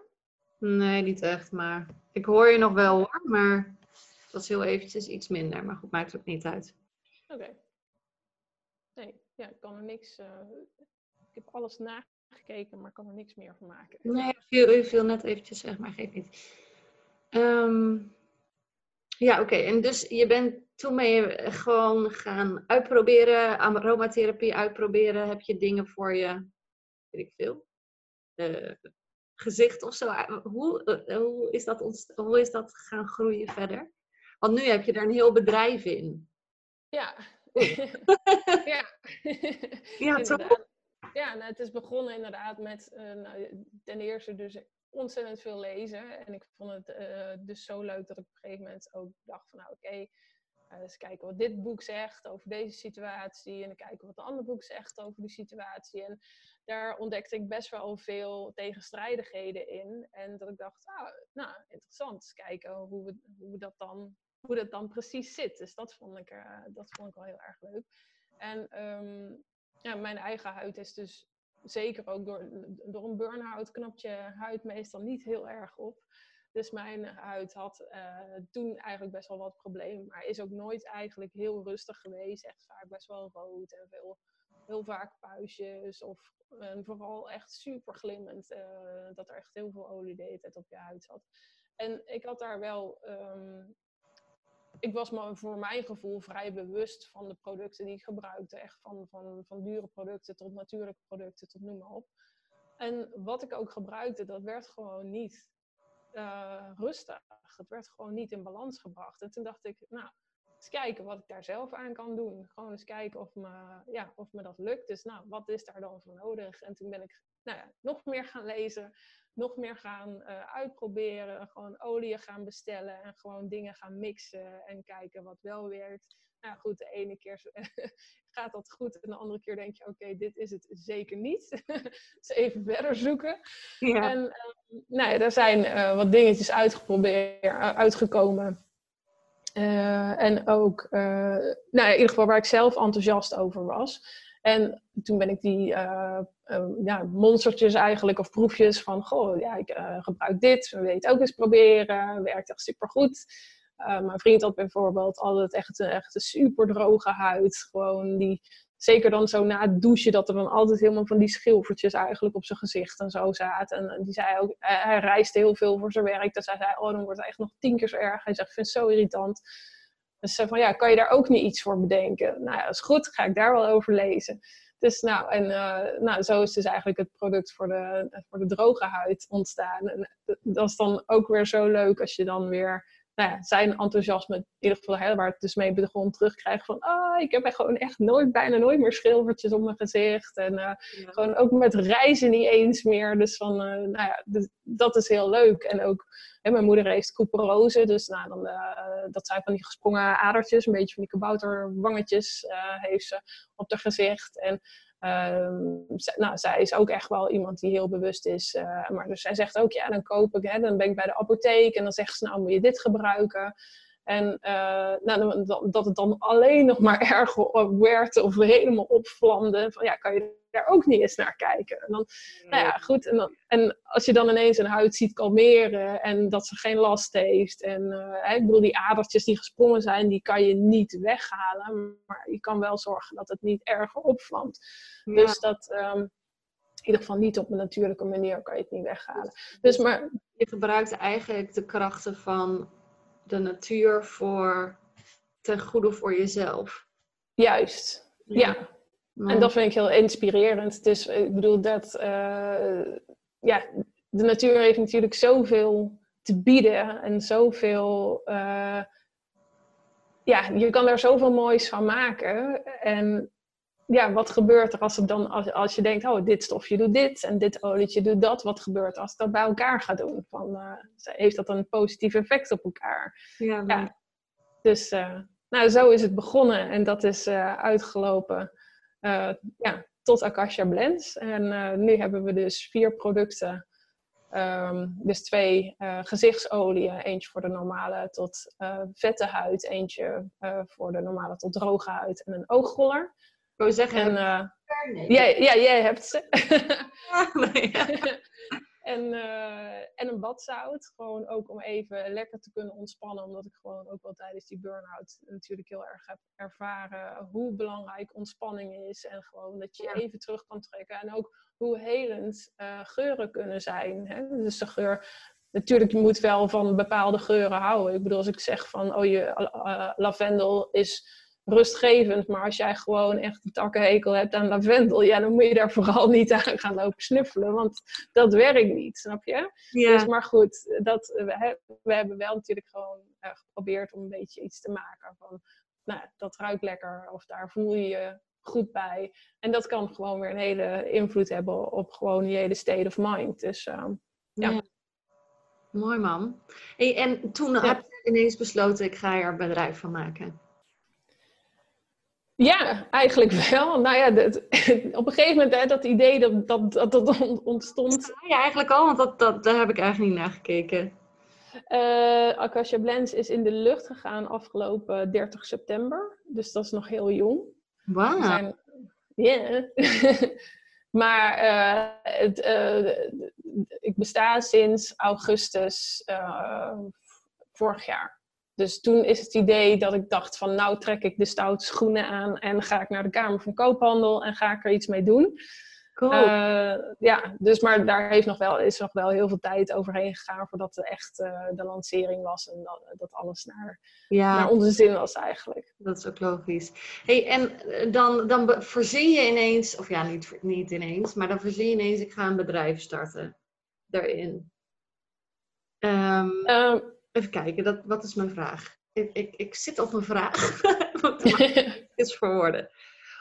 Nee, niet echt. Maar ik hoor je nog wel hoor. Maar dat is heel eventjes iets minder. Maar goed, maakt ook niet uit. Oké. Okay. Nee, ja, ik kan er niks. Uh, ik heb alles na gekeken, maar kan er niks meer van maken. Nee, u viel, net eventjes zeg maar, geef niet. Ehm, ja, oké. En dus je bent toen ben je gewoon gaan uitproberen, aromatherapie uitproberen. Heb je dingen voor je, weet ik veel, uh, gezicht of zo? Hoe, uh, hoe, is dat hoe is dat gaan groeien verder? Want nu heb je daar een heel bedrijf in. Ja. ja. ja, toch? Ja, nou, het is begonnen inderdaad met uh, nou, ten eerste dus ontzettend veel lezen. En ik vond het uh, dus zo leuk dat ik op een gegeven moment ook dacht van nou oké, uh, eens kijken wat dit boek zegt over deze situatie. En dan kijken wat de andere boek zegt over die situatie. En daar ontdekte ik best wel veel tegenstrijdigheden in. En dat ik dacht, ah, nou, interessant, eens kijken hoe, we, hoe, dat dan, hoe dat dan precies zit. Dus dat vond ik, dat vond ik wel heel erg leuk. En um, ja, mijn eigen huid is dus zeker ook door, door een burn-out knapt je huid meestal niet heel erg op. Dus mijn huid had uh, toen eigenlijk best wel wat problemen. Maar is ook nooit eigenlijk heel rustig geweest. Echt vaak best wel rood en veel, heel vaak puistjes. Of en vooral echt super glimmend. Uh, dat er echt heel veel olie deed op je huid zat. En ik had daar wel um, ik was me voor mijn gevoel vrij bewust van de producten die ik gebruikte. Echt van, van, van dure producten tot natuurlijke producten, tot noem maar op. En wat ik ook gebruikte, dat werd gewoon niet uh, rustig. Het werd gewoon niet in balans gebracht. En toen dacht ik, nou, eens kijken wat ik daar zelf aan kan doen. Gewoon eens kijken of me, ja, of me dat lukt. Dus nou, wat is daar dan voor nodig? En toen ben ik nou ja, nog meer gaan lezen nog meer gaan uh, uitproberen. Gewoon olie gaan bestellen en gewoon dingen gaan mixen en kijken wat wel werkt. Nou goed, de ene keer gaat dat goed en de andere keer denk je, oké, dit is het zeker niet. dus even verder zoeken. Ja. En uh, nou ja, er zijn uh, wat dingetjes uitgeprobeerd, uitgekomen. en ook, nou ja, in ieder geval waar ik zelf enthousiast over was. En toen ben ik die uh, ja, monstertjes eigenlijk, of proefjes van, goh, ja, ik uh, gebruik dit, we weten ook eens proberen, werkt echt supergoed. mijn vriend had bijvoorbeeld altijd echt een, echt een super droge huid, gewoon die, zeker dan zo na het douchen, dat er dan altijd helemaal van die schilfertjes eigenlijk op zijn gezicht en zo zaten. En die zei ook, hij reisde heel veel voor zijn werk, dus hij zei, oh, dan wordt het echt nog tien keer zo erg. Hij zegt, ik vind het zo irritant. Dus ze van ja, kan je daar ook niet iets voor bedenken? Nou ja, is goed, ga ik daar wel over lezen. Dus nou, en uh, nou, zo is dus eigenlijk het product voor de, voor de droge huid ontstaan. En dat is dan ook weer zo leuk als je dan weer nou ja, zijn enthousiasme, in ieder geval hè, waar het dus mee begon, terugkrijgen van ah, ik heb gewoon echt nooit, bijna nooit meer schilfertjes op mijn gezicht. En uh, gewoon ook met reizen niet eens meer. Dus van, uh, nou ja, dus, dat is heel leuk. En ook, hè, mijn moeder heeft couperose, dus nou, dan, uh, dat zijn van die gesprongen adertjes, een beetje van die kabouterwangetjes heeft ze op haar gezicht. En Um, nou, zij is ook echt wel iemand die heel bewust is. Uh, maar dus zij zegt ook, ja, dan koop ik, hè, dan ben ik bij de apotheek en dan zegt ze, nou moet je dit gebruiken. En uh, nou, dat het dan alleen nog maar erger werd of helemaal opvlamde. Van ja, kan je daar ook niet eens naar kijken. En dan, nou ja, goed. En, dan, en als je dan ineens een huid ziet kalmeren en dat ze geen last heeft. En uh, ik bedoel, die adertjes die gesprongen zijn, die kan je niet weghalen. Maar je kan wel zorgen dat het niet erger opvlamt. Dus dat... Um, in ieder geval niet op een natuurlijke manier kan je het niet weghalen. Dus, maar, je gebruikt eigenlijk de krachten van de natuur voor ten goede voor jezelf. Juist, ja. En dat vind ik heel inspirerend. Dus ik bedoel dat, uh, ja, de natuur heeft natuurlijk zoveel te bieden en zoveel, uh, ja, je kan daar zoveel moois van maken. En ja, wat gebeurt er als, het dan, als, als je denkt, oh, dit stofje doet dit en dit olietje doet dat. Wat gebeurt als dat bij elkaar gaat doen? Van, uh, heeft dat een positief effect op elkaar? Ja, ja. Dus uh, nou, zo is het begonnen en dat is uh, uitgelopen ja, tot Akasha Blends. En nu hebben we dus vier producten. Um, dus twee gezichtsolieën, eentje voor de normale tot vette huid, eentje voor de normale tot droge huid en een oogroller. Ik wou zeggen, en, uh, ja, ja, jij hebt ze. En, uh, en een badzout. Gewoon ook om even lekker te kunnen ontspannen. Omdat ik gewoon ook wel tijdens die burn-out natuurlijk heel erg heb ervaren hoe belangrijk ontspanning is. En gewoon dat je even terug kan trekken. En ook hoe helend uh, geuren kunnen zijn. Hè? Dus de geur natuurlijk, je moet wel van bepaalde geuren houden. Ik bedoel, als ik zeg van, oh, je uh, lavendel is rustgevend. Maar als jij gewoon echt een takkenhekel hebt aan lavendel, ja, dan moet je daar vooral niet aan gaan lopen snuffelen. Want dat werkt niet, snap je? Ja. Dus, maar goed, dat, we, we hebben wel natuurlijk gewoon uh, geprobeerd om een beetje iets te maken van, nou, dat ruikt lekker of daar voel je je goed bij. En dat kan gewoon weer een hele invloed hebben op gewoon je hele state of mind. Dus uh, ja. ja. Mooi man. Hey, en toen ja. heb je ineens besloten, ik ga er een bedrijf van maken. Ja, eigenlijk wel. Nou ja, op een gegeven moment hè, dat idee dat dat, dat, dat ontstond. Ja, eigenlijk al, want dat, dat, daar heb ik eigenlijk niet naar gekeken. Uh, Akasha Blends is in de lucht gegaan afgelopen 30 september. Dus dat is nog heel jong. Wauw. Ja. maar uh, het, uh, ik besta sinds augustus vorig jaar. Dus toen is het idee dat ik dacht van nou trek ik de stoute schoenen aan en ga ik naar de Kamer van Koophandel en ga ik er iets mee doen. Cool. Uh, ja, dus maar daar heeft nog wel, is nog wel heel veel tijd overheen gegaan voordat er echt uh, de lancering was en dat, dat alles naar, ja. naar onze zin was eigenlijk. Dat is ook logisch. Hey, en eh, dan, dan verzin je ineens, of ja, niet, niet ineens, maar dan verzin je ineens, ik ga een bedrijf starten daarin. Um, um, Even kijken, dat, wat is mijn vraag? Ik, ik, ik zit op een vraag. Het is verwoorden.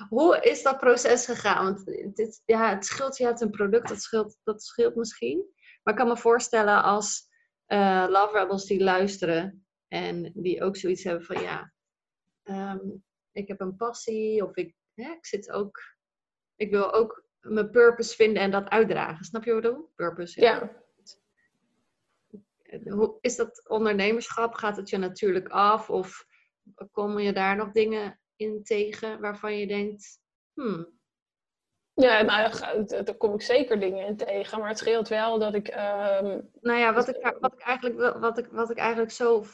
Hoe is dat proces gegaan? Want dit, ja, het scheelt, je hebt een product, dat scheelt, dat scheelt misschien. Maar ik kan me voorstellen als uh, Love Rebels die luisteren en die ook zoiets hebben van ja, ehm, ik heb een passie of ik, hè, ik zit ook, ik wil ook mijn purpose vinden en dat uitdragen. Snap je wat ik bedoel? Purpose. Ja. Hoe is dat ondernemerschap? Gaat het je natuurlijk af? Of komen je daar nog dingen in tegen waarvan je denkt, hmm. Ja, nou, daar kom ik zeker dingen in tegen. Maar het scheelt wel dat ik. Ehm, nou ja, wat ik, wat, ik eigenlijk, wat, ik, wat ik eigenlijk zo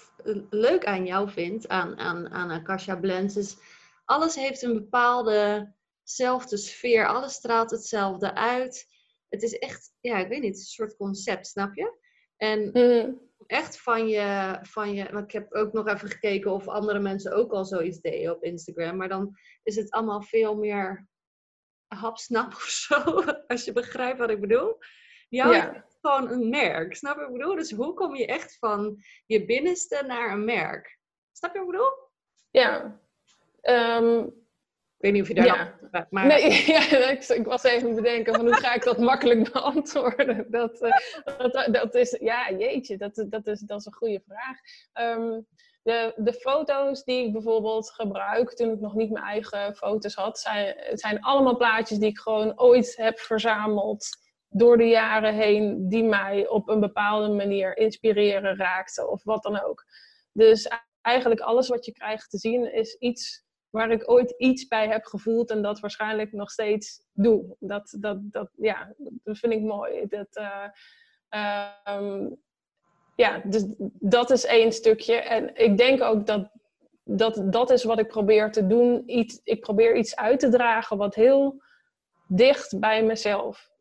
leuk aan jou vind, aan, aan, aan Akasha Blends, is alles heeft een bepaalde zelfde sfeer. Alles straalt hetzelfde uit. Het is echt, ja, ik weet niet, een soort concept, snap je? En mm. echt van je, van je, want ik heb ook nog even gekeken of andere mensen ook al zoiets deden op Instagram, maar dan is het allemaal veel meer hapsnap of zo, als je begrijpt wat ik bedoel. Jou ja. is gewoon een merk, snap je wat ik bedoel? Dus hoe kom je echt van je binnenste naar een merk? Snap je wat ik bedoel? Ja. Um, weet niet of je daar ja. maar... Nee, ja, ik, ik, was even bedenken van hoe ga ik dat makkelijk beantwoorden. Dat, uh, dat, dat, is, ja, jeetje, dat, dat, is, dat is een goede vraag. Um, de, de foto's die ik bijvoorbeeld gebruik toen ik nog niet mijn eigen foto's had, zijn, zijn allemaal plaatjes die ik gewoon ooit heb verzameld door de jaren heen, die mij op een bepaalde manier inspireren, raakten of wat dan ook. Dus eigenlijk alles wat je krijgt te zien is iets waar ik ooit iets bij heb gevoeld en dat waarschijnlijk nog steeds doe. Dat, dat, dat, ja, dat vind ik mooi. Dat, uh, um, ja, dus dat is één stukje. En ik denk ook dat dat, dat is wat ik probeer te doen. Iets, ik probeer iets uit te dragen wat heel dicht bij mezelf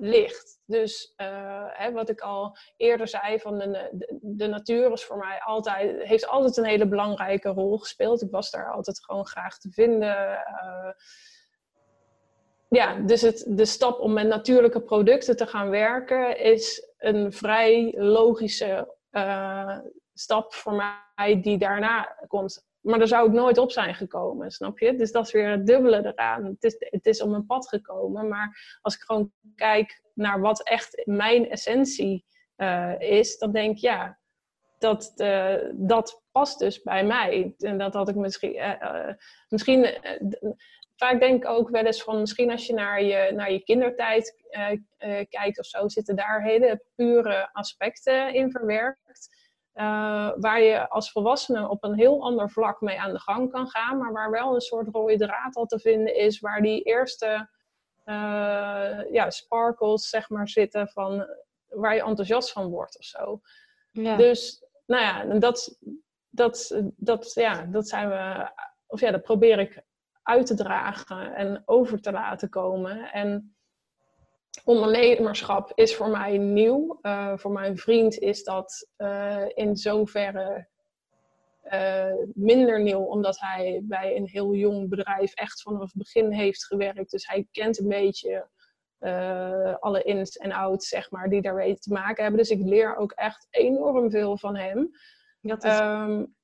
ligt. Dus uh, hè, wat ik al eerder zei, van de, de, natuur is voor mij altijd, heeft altijd een hele belangrijke rol gespeeld. Ik was daar altijd gewoon graag te vinden. Uh, ja, dus het, de stap om met natuurlijke producten te gaan werken is een vrij logische uh, stap voor mij die daarna komt. Maar daar zou ik nooit op zijn gekomen, snap je? Dus dat is weer het dubbele eraan. Het is, het is op mijn pad gekomen, maar als ik gewoon kijk naar wat echt mijn essentie uh, is, dan denk ik ja, dat, uh, dat past dus bij mij. En dat had ik misschien. Uh, misschien vaak denk ik ook wel eens van misschien als je naar je, naar je kindertijd kijkt of zo, zitten daar hele pure aspecten in verwerkt. Uh, waar je als volwassene op een heel ander vlak mee aan de gang kan gaan, maar waar wel een soort rode draad al te vinden is, waar die eerste uh, ja, sparkles zeg maar zitten van waar je enthousiast van wordt of zo. Ja. Dus, nou ja, dat, dat, dat, ja, dat zijn we, of ja, dat probeer ik uit te dragen en over te laten komen. En ondernemerschap is voor mij nieuw. Uh, voor mijn vriend is dat uh, in zoverre uh, minder nieuw, omdat hij bij een heel jong bedrijf echt vanaf het begin heeft gewerkt. Dus hij kent een beetje alle ins en outs, zeg maar, die daarmee te maken hebben. Dus ik leer ook echt enorm veel van hem. Dat is... um,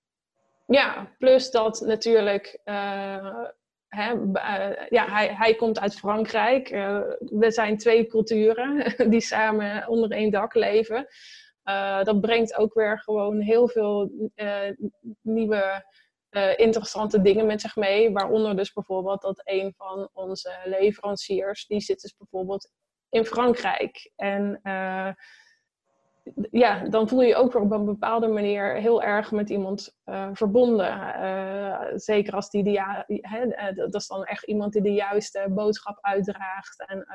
ja, plus dat natuurlijk Uh, ja, hij, hij komt uit Frankrijk. Uh, we zijn twee culturen die samen onder één dak leven. Uh, dat brengt ook weer gewoon heel veel nieuwe interessante dingen met zich mee. Waaronder dus bijvoorbeeld dat een van onze leveranciers, die zit dus bijvoorbeeld in Frankrijk. En ja, dan voel je je ook weer op een bepaalde manier heel erg met iemand uh, verbonden. Uh, zeker als die ja, hè, eh, dat is dan echt iemand die de juiste boodschap uitdraagt. En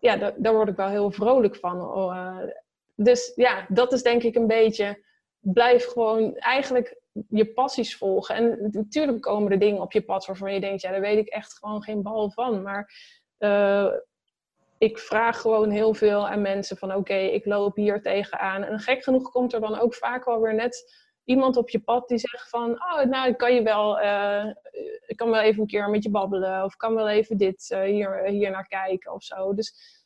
ja, daar, daar word ik wel heel vrolijk van. Oh, dus ja, dat is denk ik een beetje. Blijf gewoon eigenlijk je passies volgen. En natuurlijk komen er dingen op je pad waarvan je denkt, ja, daar weet ik echt gewoon geen bal van. Maar ik vraag gewoon heel veel aan mensen van oké, ik loop hier tegenaan. En gek genoeg komt er dan ook vaak wel weer net iemand op je pad die zegt van oh, nou, ik kan je wel, uh, ik kan wel even een keer met je babbelen of kan wel even dit uh, hier, hier naar kijken of zo. Dus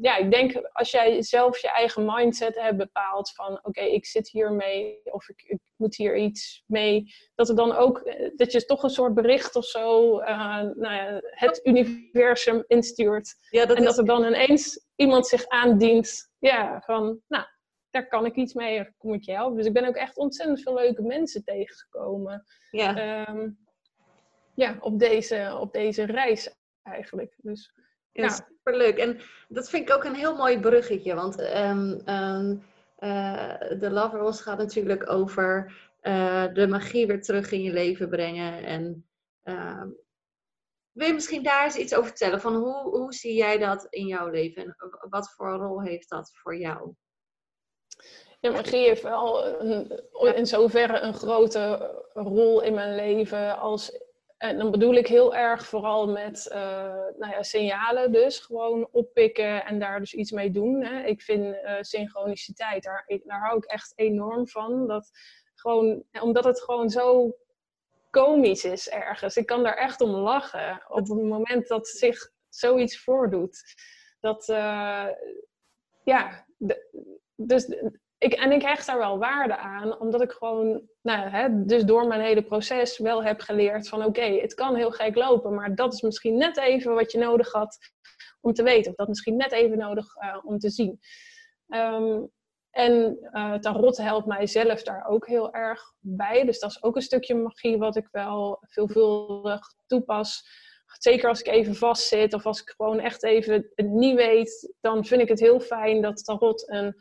ja, ik denk als jij zelf je eigen mindset hebt bepaald van oké, ik zit hiermee of ik, ik, moet hier iets mee, dat er dan ook, eh, dat je toch een soort bericht of zo uh, nou ja, het universum instuurt. Ja, dat en dat er dan ineens iemand zich aandient, ja, van nou, daar kan ik iets mee, kom ik je helpen. Dus ik ben ook echt ontzettend veel leuke mensen tegengekomen. Ja. Um, ja, op deze, op deze reis eigenlijk. Dus ja, superleuk. En dat vind ik ook een heel mooi bruggetje. Want um, um, uh, de Loverhouse gaat natuurlijk over uh, de magie weer terug in je leven brengen. En uh, wil je misschien daar eens iets over vertellen? Van hoe, hoe zie jij dat in jouw leven? En wat voor rol heeft dat voor jou? Ja, magie heeft wel een, in zoverre een grote rol in mijn leven als en dan bedoel ik heel erg vooral met uh, nou ja, signalen dus. Gewoon oppikken en daar dus iets mee doen. Hè. Ik vind uh, synchroniciteit, daar, daar hou ik echt enorm van. Dat gewoon, omdat het gewoon zo komisch is ergens. Ik kan daar echt om lachen. Op het moment dat zich zoiets voordoet. Dat, uh, ja, dus ik, en ik hecht daar wel waarde aan, omdat ik gewoon, nou, hè, dus door mijn hele proces wel heb geleerd van oké, het kan heel gek lopen, maar dat is misschien net even wat je nodig had om te weten, of dat misschien net even nodig uh, om te zien. Um, en uh, tarot helpt mij zelf daar ook heel erg bij, dus dat is ook een stukje magie wat ik wel veelvuldig toepas. Zeker als ik even vastzit of als ik gewoon echt even het niet weet, dan vind ik het heel fijn dat tarot een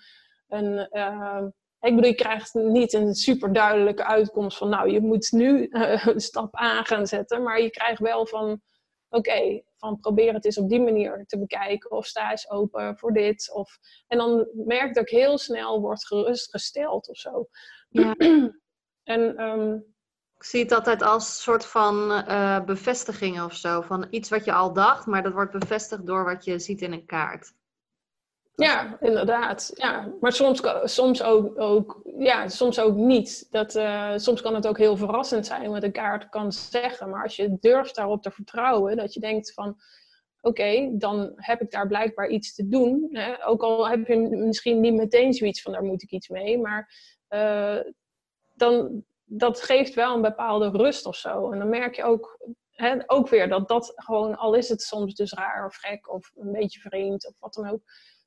een, uh, ik bedoel, je krijgt niet een super duidelijke uitkomst van, nou, je moet nu uh, een stap aan gaan zetten, maar je krijgt wel van, oké, van probeer het eens op die manier te bekijken, of sta eens open voor dit. Of, en dan merk dat ik heel snel word gerustgesteld of zo. Ja. en, um, ik zie het altijd als soort van uh, bevestigingen of zo. Van iets wat je al dacht, maar dat wordt bevestigd door wat je ziet in een kaart. Ja, inderdaad. Ja. Maar soms, soms, ook, ook, ja, soms ook niet. Dat, uh, soms kan het ook heel verrassend zijn wat een kaart kan zeggen. Maar als je durft daarop te vertrouwen, dat je denkt van... Oké, dan heb ik daar blijkbaar iets te doen. Hè? Ook al heb je misschien niet meteen zoiets van, daar moet ik iets mee. Maar uh, dan, dat geeft wel een bepaalde rust of zo. En dan merk je ook, ook weer dat dat gewoon, al is het soms dus raar of gek of een beetje vreemd of wat dan ook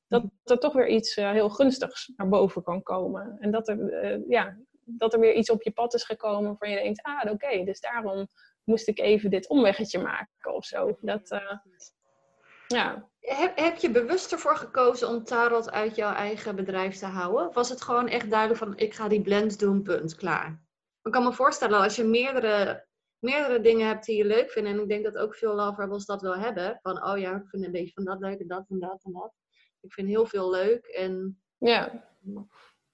dat er toch weer iets uh, heel gunstigs naar boven kan komen. En dat er, uh, ja, dat er weer iets op je pad is gekomen waarvan je denkt, ah, oké, dus daarom moest ik even dit omweggetje maken of zo. Dat, uh, ja. Heb, heb je bewust ervoor gekozen om tarot uit jouw eigen bedrijf te houden? Was het gewoon echt duidelijk van, ik ga die blend doen, punt, klaar? Ik kan me voorstellen, als je meerdere, meerdere dingen hebt die je leuk vindt, en ik denk dat ook veel love rebels dat wel hebben, van, oh ja, ik vind een beetje van dat leuk en dat en dat en dat ik vind heel veel leuk. En, ja.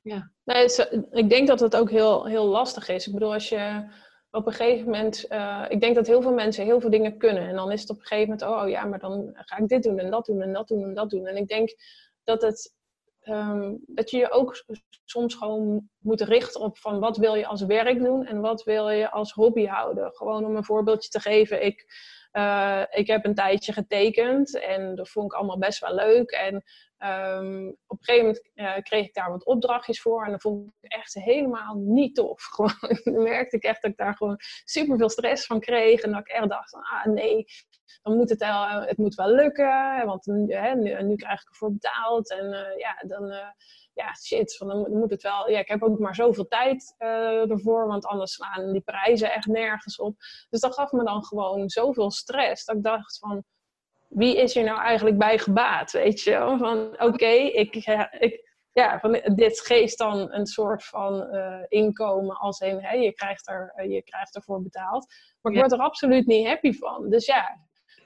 ja. Nee, ik denk dat het ook heel, heel lastig is. Ik bedoel, als je op een gegeven moment, uh, ik denk dat heel veel mensen heel veel dingen kunnen. En dan is het op een gegeven moment, oh, oh ja, maar dan ga ik dit doen en dat doen en dat doen en dat doen. En ik denk dat, het, um, dat je je ook soms gewoon moet richten op van wat wil je als werk doen en wat wil je als hobby houden. Gewoon om een voorbeeldje te geven. Ik uh, ik heb een tijdje getekend en dat vond ik allemaal best wel leuk. En um, op een gegeven moment uh, kreeg ik daar wat opdrachtjes voor en dat vond ik echt helemaal niet tof. Gewoon, dan merkte ik echt dat ik daar gewoon super veel stress van kreeg en dat ik echt dacht ah nee, dan moet het, wel, het moet wel lukken, want nu, krijg ik ervoor betaald en uh, ja, dan ja, shit, dan moet het wel. Ja, ik heb ook maar zoveel tijd ervoor, want anders slaan die prijzen echt nergens op. Dus dat gaf me dan gewoon zoveel stress. Dat ik dacht van, wie is hier nou eigenlijk bij gebaat? Weet je, van oké, ik, ik, ja, van, dit geeft dan een soort van uh, inkomen als in, hè, je, krijgt er, uh, je krijgt ervoor betaald. Maar ik word er absoluut niet happy van. Dus ja,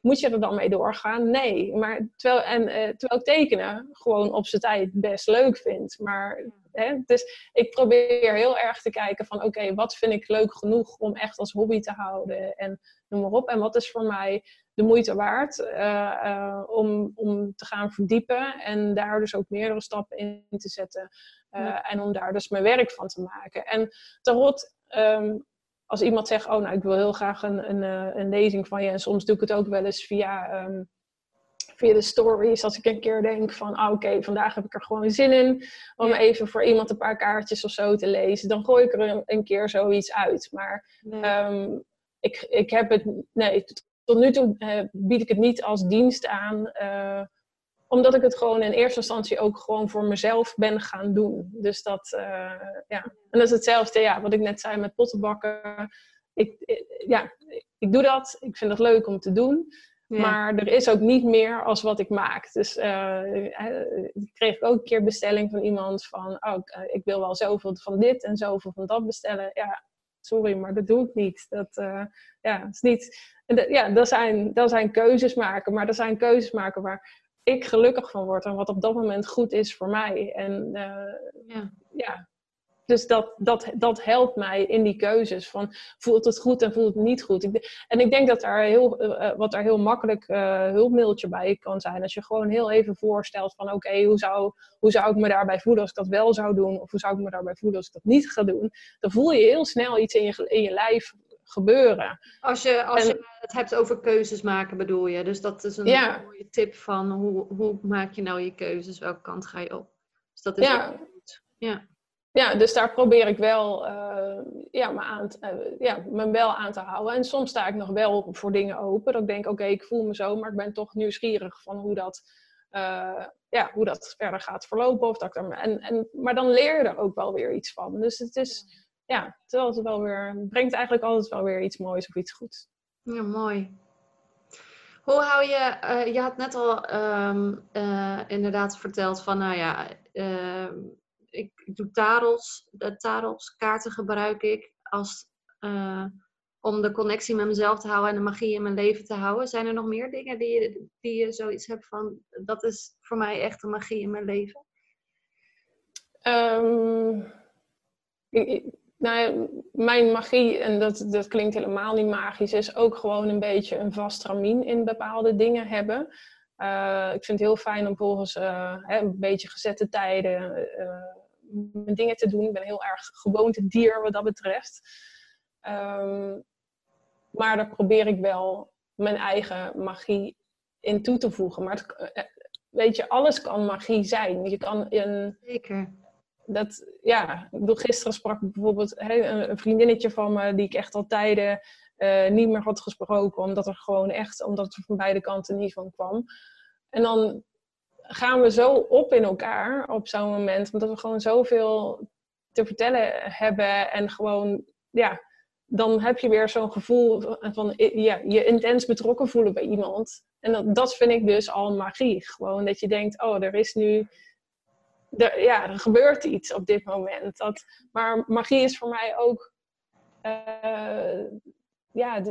moet je er dan mee doorgaan? Nee. Maar terwijl, en, uh, terwijl ik tekenen gewoon op zijn tijd best leuk vind. Maar, hè, dus ik probeer heel erg te kijken van oké, wat vind ik leuk genoeg om echt als hobby te houden? En noem maar op. En wat is voor mij de moeite waard uh, uh, om, om te gaan verdiepen. En daar dus ook meerdere stappen in te zetten. En om daar dus mijn werk van te maken. En tarot um, als iemand zegt, oh nou, ik wil heel graag een, een, eh, een lezing van je. En soms doe ik het ook wel eens via, um, via de stories. Als ik een keer denk van, oh, oké, vandaag heb ik er gewoon zin in. Om even voor iemand een paar kaartjes of zo te lezen. Dan gooi ik er een, een keer zoiets uit. Maar ehm, ik, ik heb het, nee, tot nu toe uh, bied ik het niet als dienst aan. Uh, omdat ik het gewoon in eerste instantie ook gewoon voor mezelf ben gaan doen. Dus dat, uh, ja. En dat is hetzelfde, ja, wat ik net zei met pottenbakken. Ik, ja, ik doe dat. Ik vind het leuk om te doen. Maar er is ook niet meer als wat ik maak. Dus uh, kreeg ik ook een keer bestelling van iemand van... Oh, ik wil wel zoveel van dit en zoveel van dat bestellen. Ja, sorry, maar dat doe ik niet. Dat, uh, ja, is niet... Ja, dat zijn, dat zijn keuzes maken. Maar dat zijn keuzes maken waar ik gelukkig van word en wat op dat moment goed is voor mij. En uh, ja. ja. Dus dat, dat, dat helpt mij in die keuzes. Van voelt het goed en voelt het niet goed. Ik, en ik denk dat daar heel, uh, wat daar heel makkelijk uh, hulpmiddeltje bij kan zijn. Als je gewoon heel even voorstelt van oké, hoe, zou, hoe zou ik me daarbij voelen als ik dat wel zou doen? Of hoe zou ik me daarbij voelen als ik dat niet ga doen? Dan voel je heel snel iets in je, in je lijf gebeuren. Als je, als je het hebt over keuzes maken, bedoel je. Dus dat is een mooie tip van hoe, hoe maak je nou je keuzes? Welke kant ga je op? Dus dat is ja. goed. Ja. Ja, dus daar probeer ik wel, uh, ja, me, aan te, uh, ja, me wel aan te houden. En soms sta ik nog wel voor dingen open. Dat ik denk, oké, ik voel me zo, maar ik ben toch nieuwsgierig van hoe dat, uh, ja, hoe dat verder gaat verlopen. Of dat ik er, en, en, maar dan leer je er ook wel weer iets van. Dus het is, ja, het, is altijd wel weer, brengt eigenlijk altijd wel weer iets moois of iets goeds. Ja, mooi. Hoe hou je, je had net al um, uh, inderdaad verteld van, nou ja, uh, ik, doe tarots, de tarots kaarten gebruik ik als, eh, om de connectie met mezelf te houden en de magie in mijn leven te houden. Zijn er nog meer dingen die je, die je zoiets hebt van, dat is voor mij echt de magie in mijn leven? Ik, nou, mijn magie, en dat, dat klinkt helemaal niet magisch, is ook gewoon een beetje een vast in bepaalde dingen hebben. Uh, ik vind het heel fijn om volgens uh, hè, een beetje gezette tijden uh, mijn dingen te doen. Ik ben heel erg gewoonte dier wat dat betreft. Um, maar daar probeer ik wel mijn eigen magie in toe te voegen. Maar het, weet je, alles kan magie zijn. Je kan een, Zeker dat, ja, ik bedoel, gisteren sprak bijvoorbeeld een, vriendinnetje van me, die ik echt al tijden uh, niet meer had gesproken, omdat er gewoon echt, omdat het van beide kanten niet van kwam. En dan gaan we zo op in elkaar op zo'n moment, omdat we gewoon zoveel te vertellen hebben en gewoon, ja, dan heb je weer zo'n gevoel van ja, je intens betrokken voelen bij iemand. En dat, dat vind ik dus al magie. Gewoon dat je denkt, oh, er is nu er, ja, er gebeurt iets op dit moment. Dat, maar magie is voor mij ook. Uh, ja,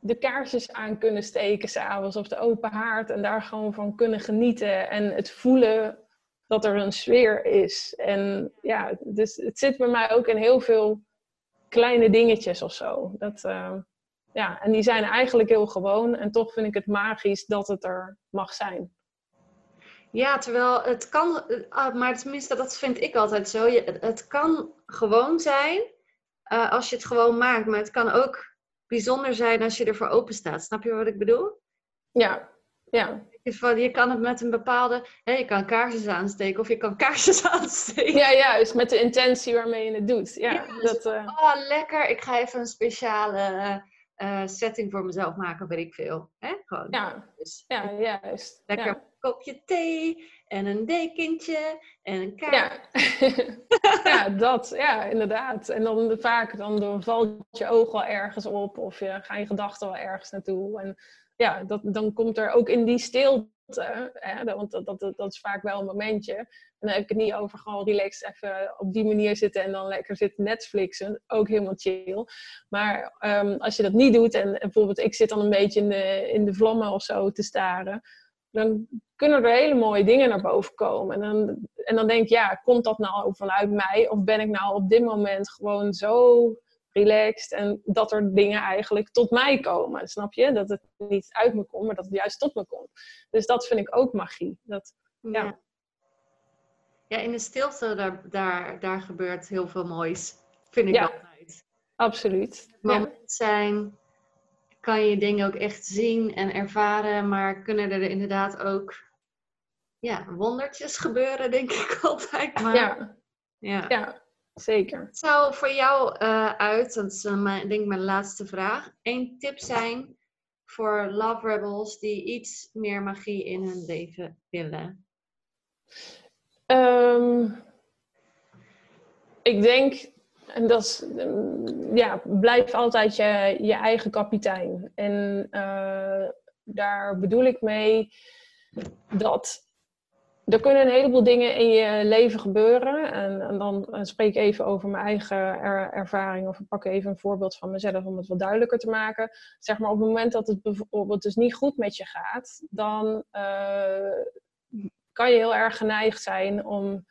de kaarsjes aan kunnen steken s'avonds of de open haard en daar gewoon van kunnen genieten en het voelen dat er een sfeer is. En ja, dus het zit bij mij ook in heel veel kleine dingetjes of zo. Dat, uh, ja, en die zijn eigenlijk heel gewoon en toch vind ik het magisch dat het er mag zijn. Ja, terwijl het kan, ah, maar tenminste, dat vind ik altijd zo. Het kan gewoon zijn uh, als je het gewoon maakt, maar het kan ook bijzonder zijn als je ervoor open staat. Snap je wat ik bedoel? Ja, ja. Je kan het met een bepaalde, hè, je kan kaarsjes aansteken of je kan kaarsjes aansteken. Ja, juist, met de intentie waarmee je het doet. Ja, dat, uh... Oh, lekker. Ik ga even een speciale uh, setting voor mezelf maken, weet ik veel. Hè? Gewoon. Ja, dus, ja juist. Lekker ja. kopje thee en een dekentje en een kaart. Ja. ja, dat. Ja, inderdaad. En dan vaak dan, dan valt je oog wel ergens op of je, gaan je gedachten wel ergens naartoe. En ja, dat, dan komt er ook in die stilte, hè, want dat, dat, dat is vaak wel een momentje. En dan heb ik het niet over gewoon relaxed even op die manier zitten en dan lekker zitten Netflixen. Ook helemaal chill. Maar um, als je dat niet doet en, en, bijvoorbeeld ik zit dan een beetje in de, in de vlammen of zo te staren. Dan kunnen er hele mooie dingen naar boven komen. En dan, en dan denk ik, ja, komt dat nou vanuit mij? Of ben ik nou op dit moment gewoon zo relaxed en dat er dingen eigenlijk tot mij komen. Snap je? Dat het niet uit me komt, maar dat het juist tot me komt. Dus dat vind ik ook magie. Dat, ja. ja. in de stilte, daar, daar, daar gebeurt heel veel moois. Vind ik ja, altijd. Absoluut. Moment zijn, kan je dingen ook echt zien en ervaren, maar kunnen er inderdaad ook ja, wondertjes gebeuren, denk ik altijd. Maar, ja. ja. ja. Zeker. Het zou voor jou uh, uit, dat is uh, mijn, denk ik mijn laatste vraag, één tip zijn voor Love Rebels die iets meer magie in hun leven willen? Um, ik denk, en dat is, mm, ja, blijf altijd je, je eigen kapitein. En uh, daar bedoel ik mee dat er kunnen een heleboel dingen in je leven gebeuren. En, en dan spreek ik even over mijn eigen ervaring. Of ik pak even een voorbeeld van mezelf om het wat duidelijker te maken. Zeg maar op het moment dat het bijvoorbeeld dus niet goed met je gaat, dan uh, kan je heel erg geneigd zijn om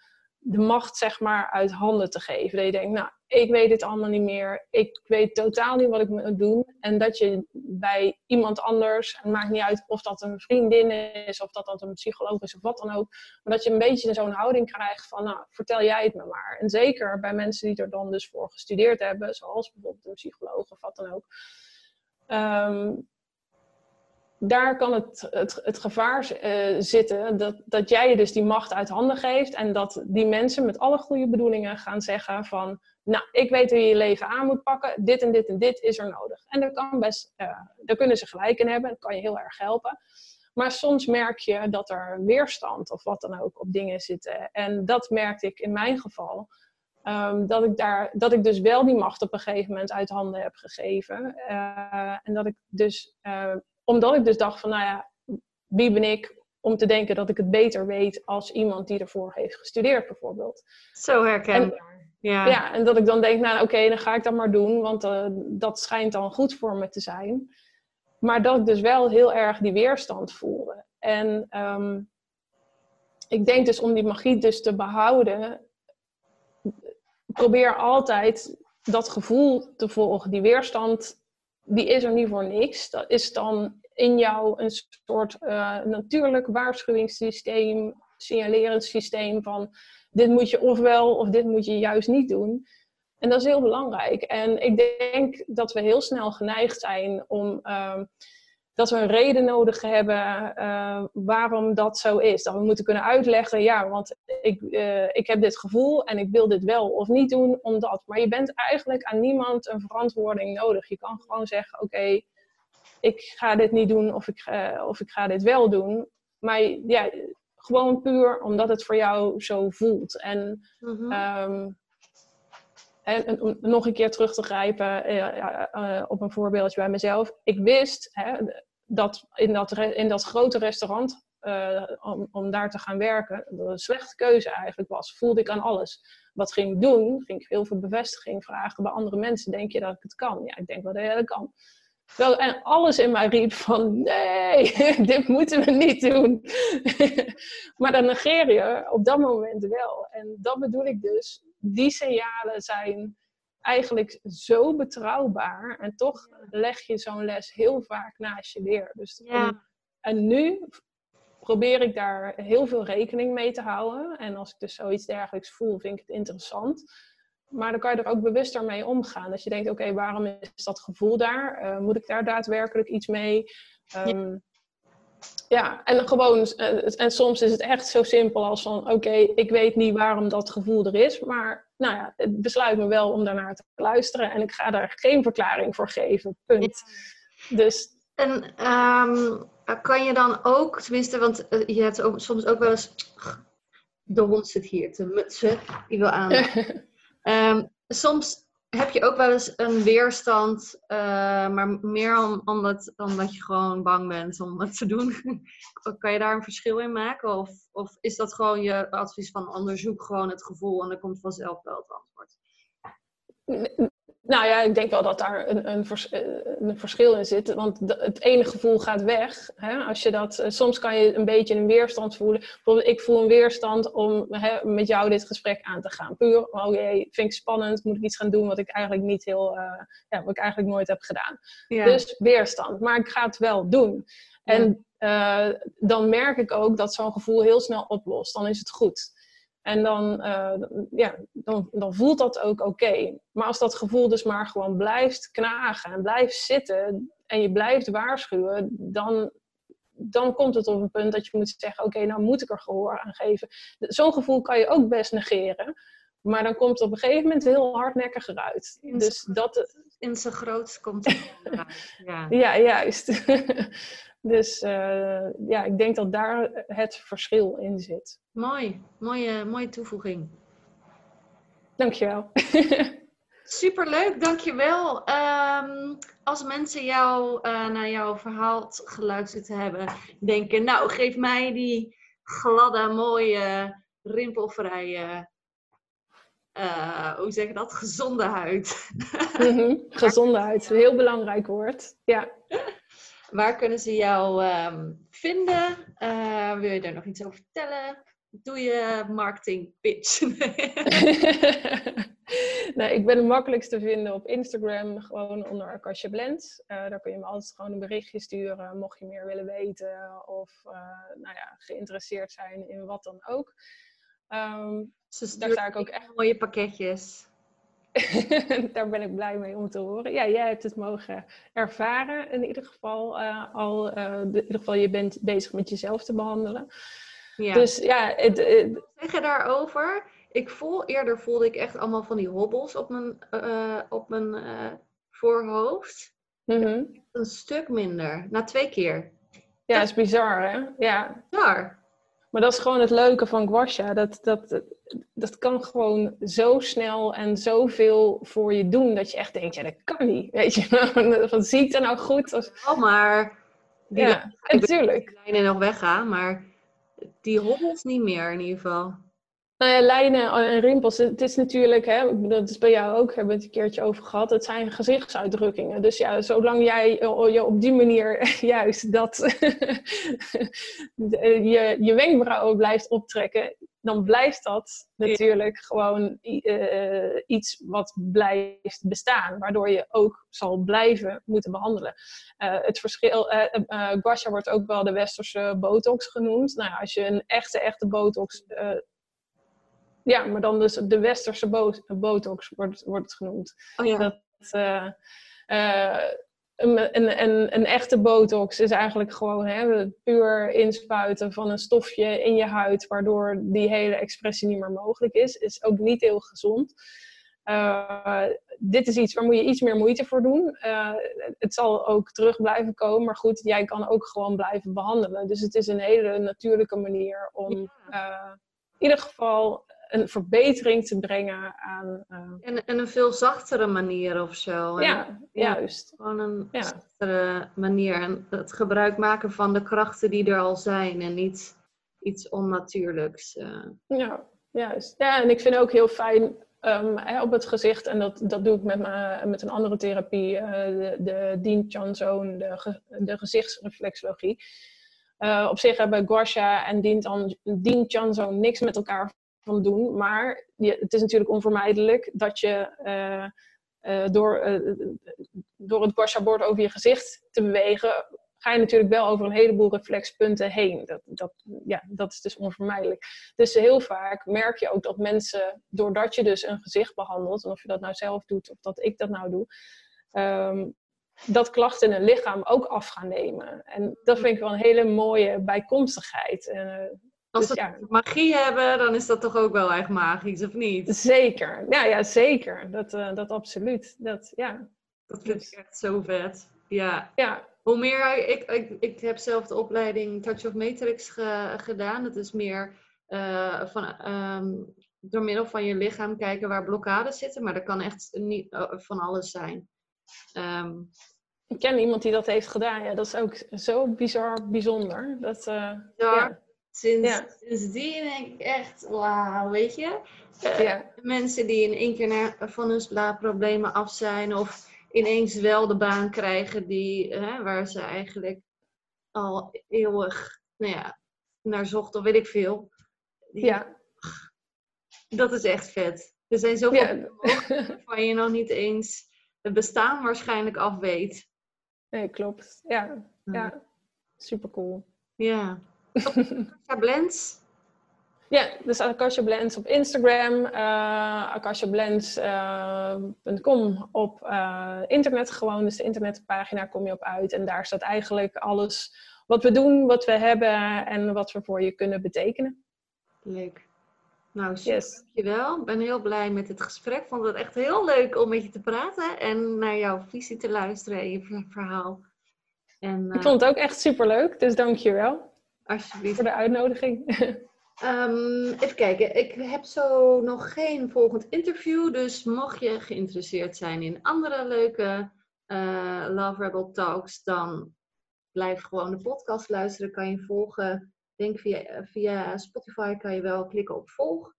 de macht zeg maar uit handen te geven. Dat je denkt, nou, ik weet het allemaal niet meer. Ik weet totaal niet wat ik moet doen. En dat je bij iemand anders, het maakt niet uit of dat een vriendin is, of dat dat een psycholoog is, of wat dan ook. Maar dat je een beetje zo'n houding krijgt van, nou, vertel jij het me maar. En zeker bij mensen die er dan dus voor gestudeerd hebben, zoals bijvoorbeeld een psycholoog of wat dan ook. Um, daar kan het, het, gevaar uh, zitten dat, dat jij je dus die macht uit handen geeft en dat die mensen met alle goede bedoelingen gaan zeggen van, nou, ik weet hoe je je leven aan moet pakken, dit en dit en dit is er nodig. En daar, kan best, uh, daar kunnen ze gelijk in hebben, dat kan je heel erg helpen. Maar soms merk je dat er weerstand of wat dan ook op dingen zitten. En dat merkte ik in mijn geval. Um, dat, ik daar, dat ik dus wel die macht op een gegeven moment uit handen heb gegeven. Uh, en dat ik dus omdat ik dus dacht van, nou ja, wie ben ik om te denken dat ik het beter weet als iemand die ervoor heeft gestudeerd bijvoorbeeld. Zo herkenbaar. ja. ja, en dat ik dan denk, nou oké, dan ga ik dat maar doen, want uh, dat schijnt dan goed voor me te zijn. Maar dat ik dus wel heel erg die weerstand voelde. En um, ik denk dus om die magie dus te behouden, probeer altijd dat gevoel te volgen, die weerstand die is er niet voor niks. Dat is dan in jou een soort uh, natuurlijk waarschuwingssysteem, signalerend systeem van dit moet je ofwel of dit moet je juist niet doen. En dat is heel belangrijk. En ik denk dat we heel snel geneigd zijn om uh, dat we een reden nodig hebben uh, waarom dat zo is. Dat we moeten kunnen uitleggen, ja, want ik, uh, ik heb dit gevoel en ik wil dit wel of niet doen, omdat. Maar je bent eigenlijk aan niemand een verantwoording nodig. Je kan gewoon zeggen, oké, ik ga dit niet doen of ik, uh, of ik ga dit wel doen. Maar ja, gewoon puur omdat het voor jou zo voelt. En, mm -hmm. um, en, om nog een keer terug te grijpen uh, op een voorbeeldje bij mezelf. Ik wist, hè, dat in dat, in dat grote restaurant, uh, om, daar te gaan werken, dat een slechte keuze eigenlijk was. Voelde ik aan alles. Wat ging ik doen? Ging ik heel veel bevestiging vragen bij andere mensen. Denk je dat ik het kan? Ja, ik denk wel dat je dat kan. Wel, en alles in mij riep van nee, dit moeten we niet doen. maar dan negeer je op dat moment wel. En dat bedoel ik dus. Die signalen zijn eigenlijk zo betrouwbaar. En toch leg je zo'n les heel vaak naast je neer. Dus Ja. en nu probeer ik daar heel veel rekening mee te houden. En als ik dus zoiets dergelijks voel, vind ik het interessant. Maar dan kan je er ook bewuster mee omgaan. Dat je denkt, oké, waarom is dat gevoel daar? Eh, moet ik daar daadwerkelijk iets mee? Ehm, ja, en gewoon, eh, en soms is het echt zo simpel als van, oké, ik weet niet waarom dat gevoel er is, maar nou ja, het besluit me wel om daarnaar te luisteren en ik ga daar geen verklaring voor geven, punt. Dus En ehm, kan je dan ook, tenminste, want eh, je hebt ook, soms ook wel eens. De hond zit hier te mutsen, die wil aan. Ehm, soms heb je ook wel eens een weerstand, eh, maar meer om, omdat, je gewoon bang bent om het te doen. kan je daar een verschil in maken? Of, of is dat gewoon je advies van onderzoek gewoon het gevoel en dan komt vanzelf wel het antwoord? Nou ja, ik denk wel dat daar een, een, vers, een verschil in zit. Want de- het ene gevoel gaat weg. Hè? Als je dat, eh, soms kan je een beetje een weerstand voelen. Bijvoorbeeld, ik voel een weerstand om hè, met jou dit gesprek aan te gaan. Puur, oh jee, vind ik spannend. Moet ik iets gaan doen wat ik eigenlijk niet heel, eh, ja, wat ik eigenlijk nooit heb gedaan. Ja. Dus weerstand. Maar ik ga het wel doen. En eh, dan merk ik ook dat zo'n gevoel heel snel oplost. Dan is het goed. En dan, eh, ja, dan, dan voelt dat ook oké. Maar als dat gevoel dus maar gewoon blijft knagen en blijft zitten en je blijft waarschuwen, dan, dan komt het op een punt dat je moet zeggen: Oké, nou moet ik er gehoor aan geven. Zo'n gevoel kan je ook best negeren, maar dan komt het op een gegeven moment heel hardnekkiger uit. In Dus zijn dat, In zijn grootst komt het eruit. Ja. ja, juist. dus eh, ja, ik denk dat daar het verschil in zit. Mooi, mooie, mooie toevoeging. Dankjewel. Superleuk, dankjewel. Ehm als mensen jou, eh, naar jouw verhaal geluisterd hebben, denken, nou, geef mij die gladde, mooie, rimpelvrije, eh, hoe zeg je dat, gezonde huid. Mhm. Gezondheid, een heel belangrijk woord. Ja. Waar kunnen ze jou ehm, vinden? Eh, wil je daar nog iets over vertellen? Doe je marketing pitch? nee, ik ben het makkelijkst te vinden op Instagram, gewoon onder Akasha Blend. Eh, daar kun je me altijd gewoon een berichtje sturen, mocht je meer willen weten of eh, nou ja, geïnteresseerd zijn in wat dan ook. Ehm, Ze Daar sta ik ook echt. mooie pakketjes. daar ben ik blij mee om te horen. Ja, jij hebt het mogen ervaren in ieder geval eh, al. eh, in ieder geval, je bent bezig met jezelf te behandelen. Ja. Dus ja, het, het- zeg je daarover? Ik voel, eerder voelde ik echt allemaal van die hobbels op mijn, eh, op mijn voorhoofd. mhm. Een stuk minder, na twee keer. ja, is bizar hè? Ja, Daar. Maar dat is gewoon het leuke van guasha. Dat, dat, dat kan gewoon zo snel en zoveel voor je doen. Dat je echt denkt, ja, dat kan niet. Weet je, van zie ik er nou goed? Of, Oh, maar die ja, natuurlijk. lijnen nog weggaan, maar die hobbels niet meer in ieder geval. Nou ja, lijnen en rimpels, het is natuurlijk, hè, dat is bij jou ook, hebben we het een keertje over gehad, het zijn gezichtsuitdrukkingen. Dus ja, zolang jij eh, je op die manier juist dat je, je wenkbrauwen blijft optrekken, dan blijft dat natuurlijk gewoon eh, iets wat blijft bestaan, waardoor je ook zal blijven moeten behandelen. Eh, het verschil, eh eh, eh, guasha wordt ook wel de westerse botox genoemd. Nou als je een echte, echte botox eh, ja, maar dan dus de westerse bo- botox wordt, wordt het genoemd. Oh ja. Dat, eh, eh, een, een, een, een echte botox is eigenlijk gewoon hè, het puur inspuiten van een stofje in je huid, waardoor die hele expressie niet meer mogelijk is. Is ook niet heel gezond. Eh, dit is iets waar moet je iets meer moeite voor doen. Het zal ook terug blijven komen, maar goed, jij kan ook gewoon blijven behandelen. Dus het is een hele natuurlijke manier om in ieder geval een verbetering te brengen aan. eh, En, en een veel zachtere manier of zo. En ja, juist. Gewoon een Ja. zachtere manier. En het gebruik maken van de krachten die er al zijn en niet iets onnatuurlijks. eh. Ja, juist. Ja, en ik vind ook heel fijn um, op het gezicht. En dat, dat doe ik met, met een andere therapie, uh, de, de Dean Chanzone, de, de gezichtsreflexologie. Uh, op zich hebben Guasha en Dean, Dean Chanzone niks met elkaar doen. Maar je, het is natuurlijk onvermijdelijk dat je uh, door, door het Guasha-bord over je gezicht te bewegen, ga je natuurlijk wel over een heleboel reflexpunten heen. Dat, dat, ja, dat is dus onvermijdelijk. Dus heel vaak merk je ook dat mensen, doordat je dus een gezicht behandelt, en of je dat nou zelf doet of dat ik dat nou doe, um, dat klachten in hun lichaam ook af gaan nemen. En dat vind ik wel een hele mooie bijkomstigheid. Als dus, we magie hebben, dan is dat toch ook wel echt magisch, of niet? Zeker, ja, ja zeker. Dat, uh, dat absoluut. Dat, ja. dat vind dus... ik echt zo vet. Ja. ja, hoe meer ik, ik, ik heb zelf de opleiding Touch of Matrix gedaan. Dat is meer uh, van, um, door middel van je lichaam kijken waar blokkades zitten. Maar dat kan echt niet uh, van alles zijn. Um, ik ken iemand die dat heeft gedaan. Ja, dat is ook zo bizar bijzonder. Dat, uh, ja, ja. Sinds, ja. Sindsdien denk ik echt, wauw, weet je. ja. Mensen die in één keer naar, van hun slaapproblemen af zijn. Of ineens wel de baan krijgen die, hè, waar ze eigenlijk al eeuwig nou ja, naar zochten, of weet ik veel. ja. Dat is echt vet. Er zijn zoveel ja. waarvan je nog niet eens het bestaan waarschijnlijk af weet. Nee, klopt. Ja, ja. super cool. Ja. Blends ja, dus Akasha Blends op Instagram, uh, akashablends.com op uh, internet gewoon. Dus de internetpagina kom je op uit. En daar staat eigenlijk alles wat we doen, wat we hebben en wat we voor je kunnen betekenen. Leuk. Nou, super, yes. dankjewel. Ik ben heel blij met het gesprek. Vond het echt heel leuk om met je te praten en naar jouw visie te luisteren en je verhaal. En, uh, Ik vond het ook echt super leuk, dus dankjewel. Alsjeblieft. Voor de uitnodiging. Um, even kijken, ik heb zo nog geen volgend interview. Dus mocht je geïnteresseerd zijn in andere leuke uh, Love Rebel Talks, dan blijf gewoon de podcast luisteren. Kan je volgen. Denk via, via Spotify kan je wel klikken op volg.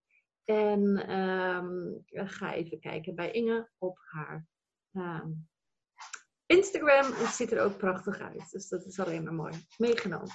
En um, ga even kijken bij Inge op haar um, Instagram. Het ziet er ook prachtig uit. Dus dat is alleen maar mooi meegenomen.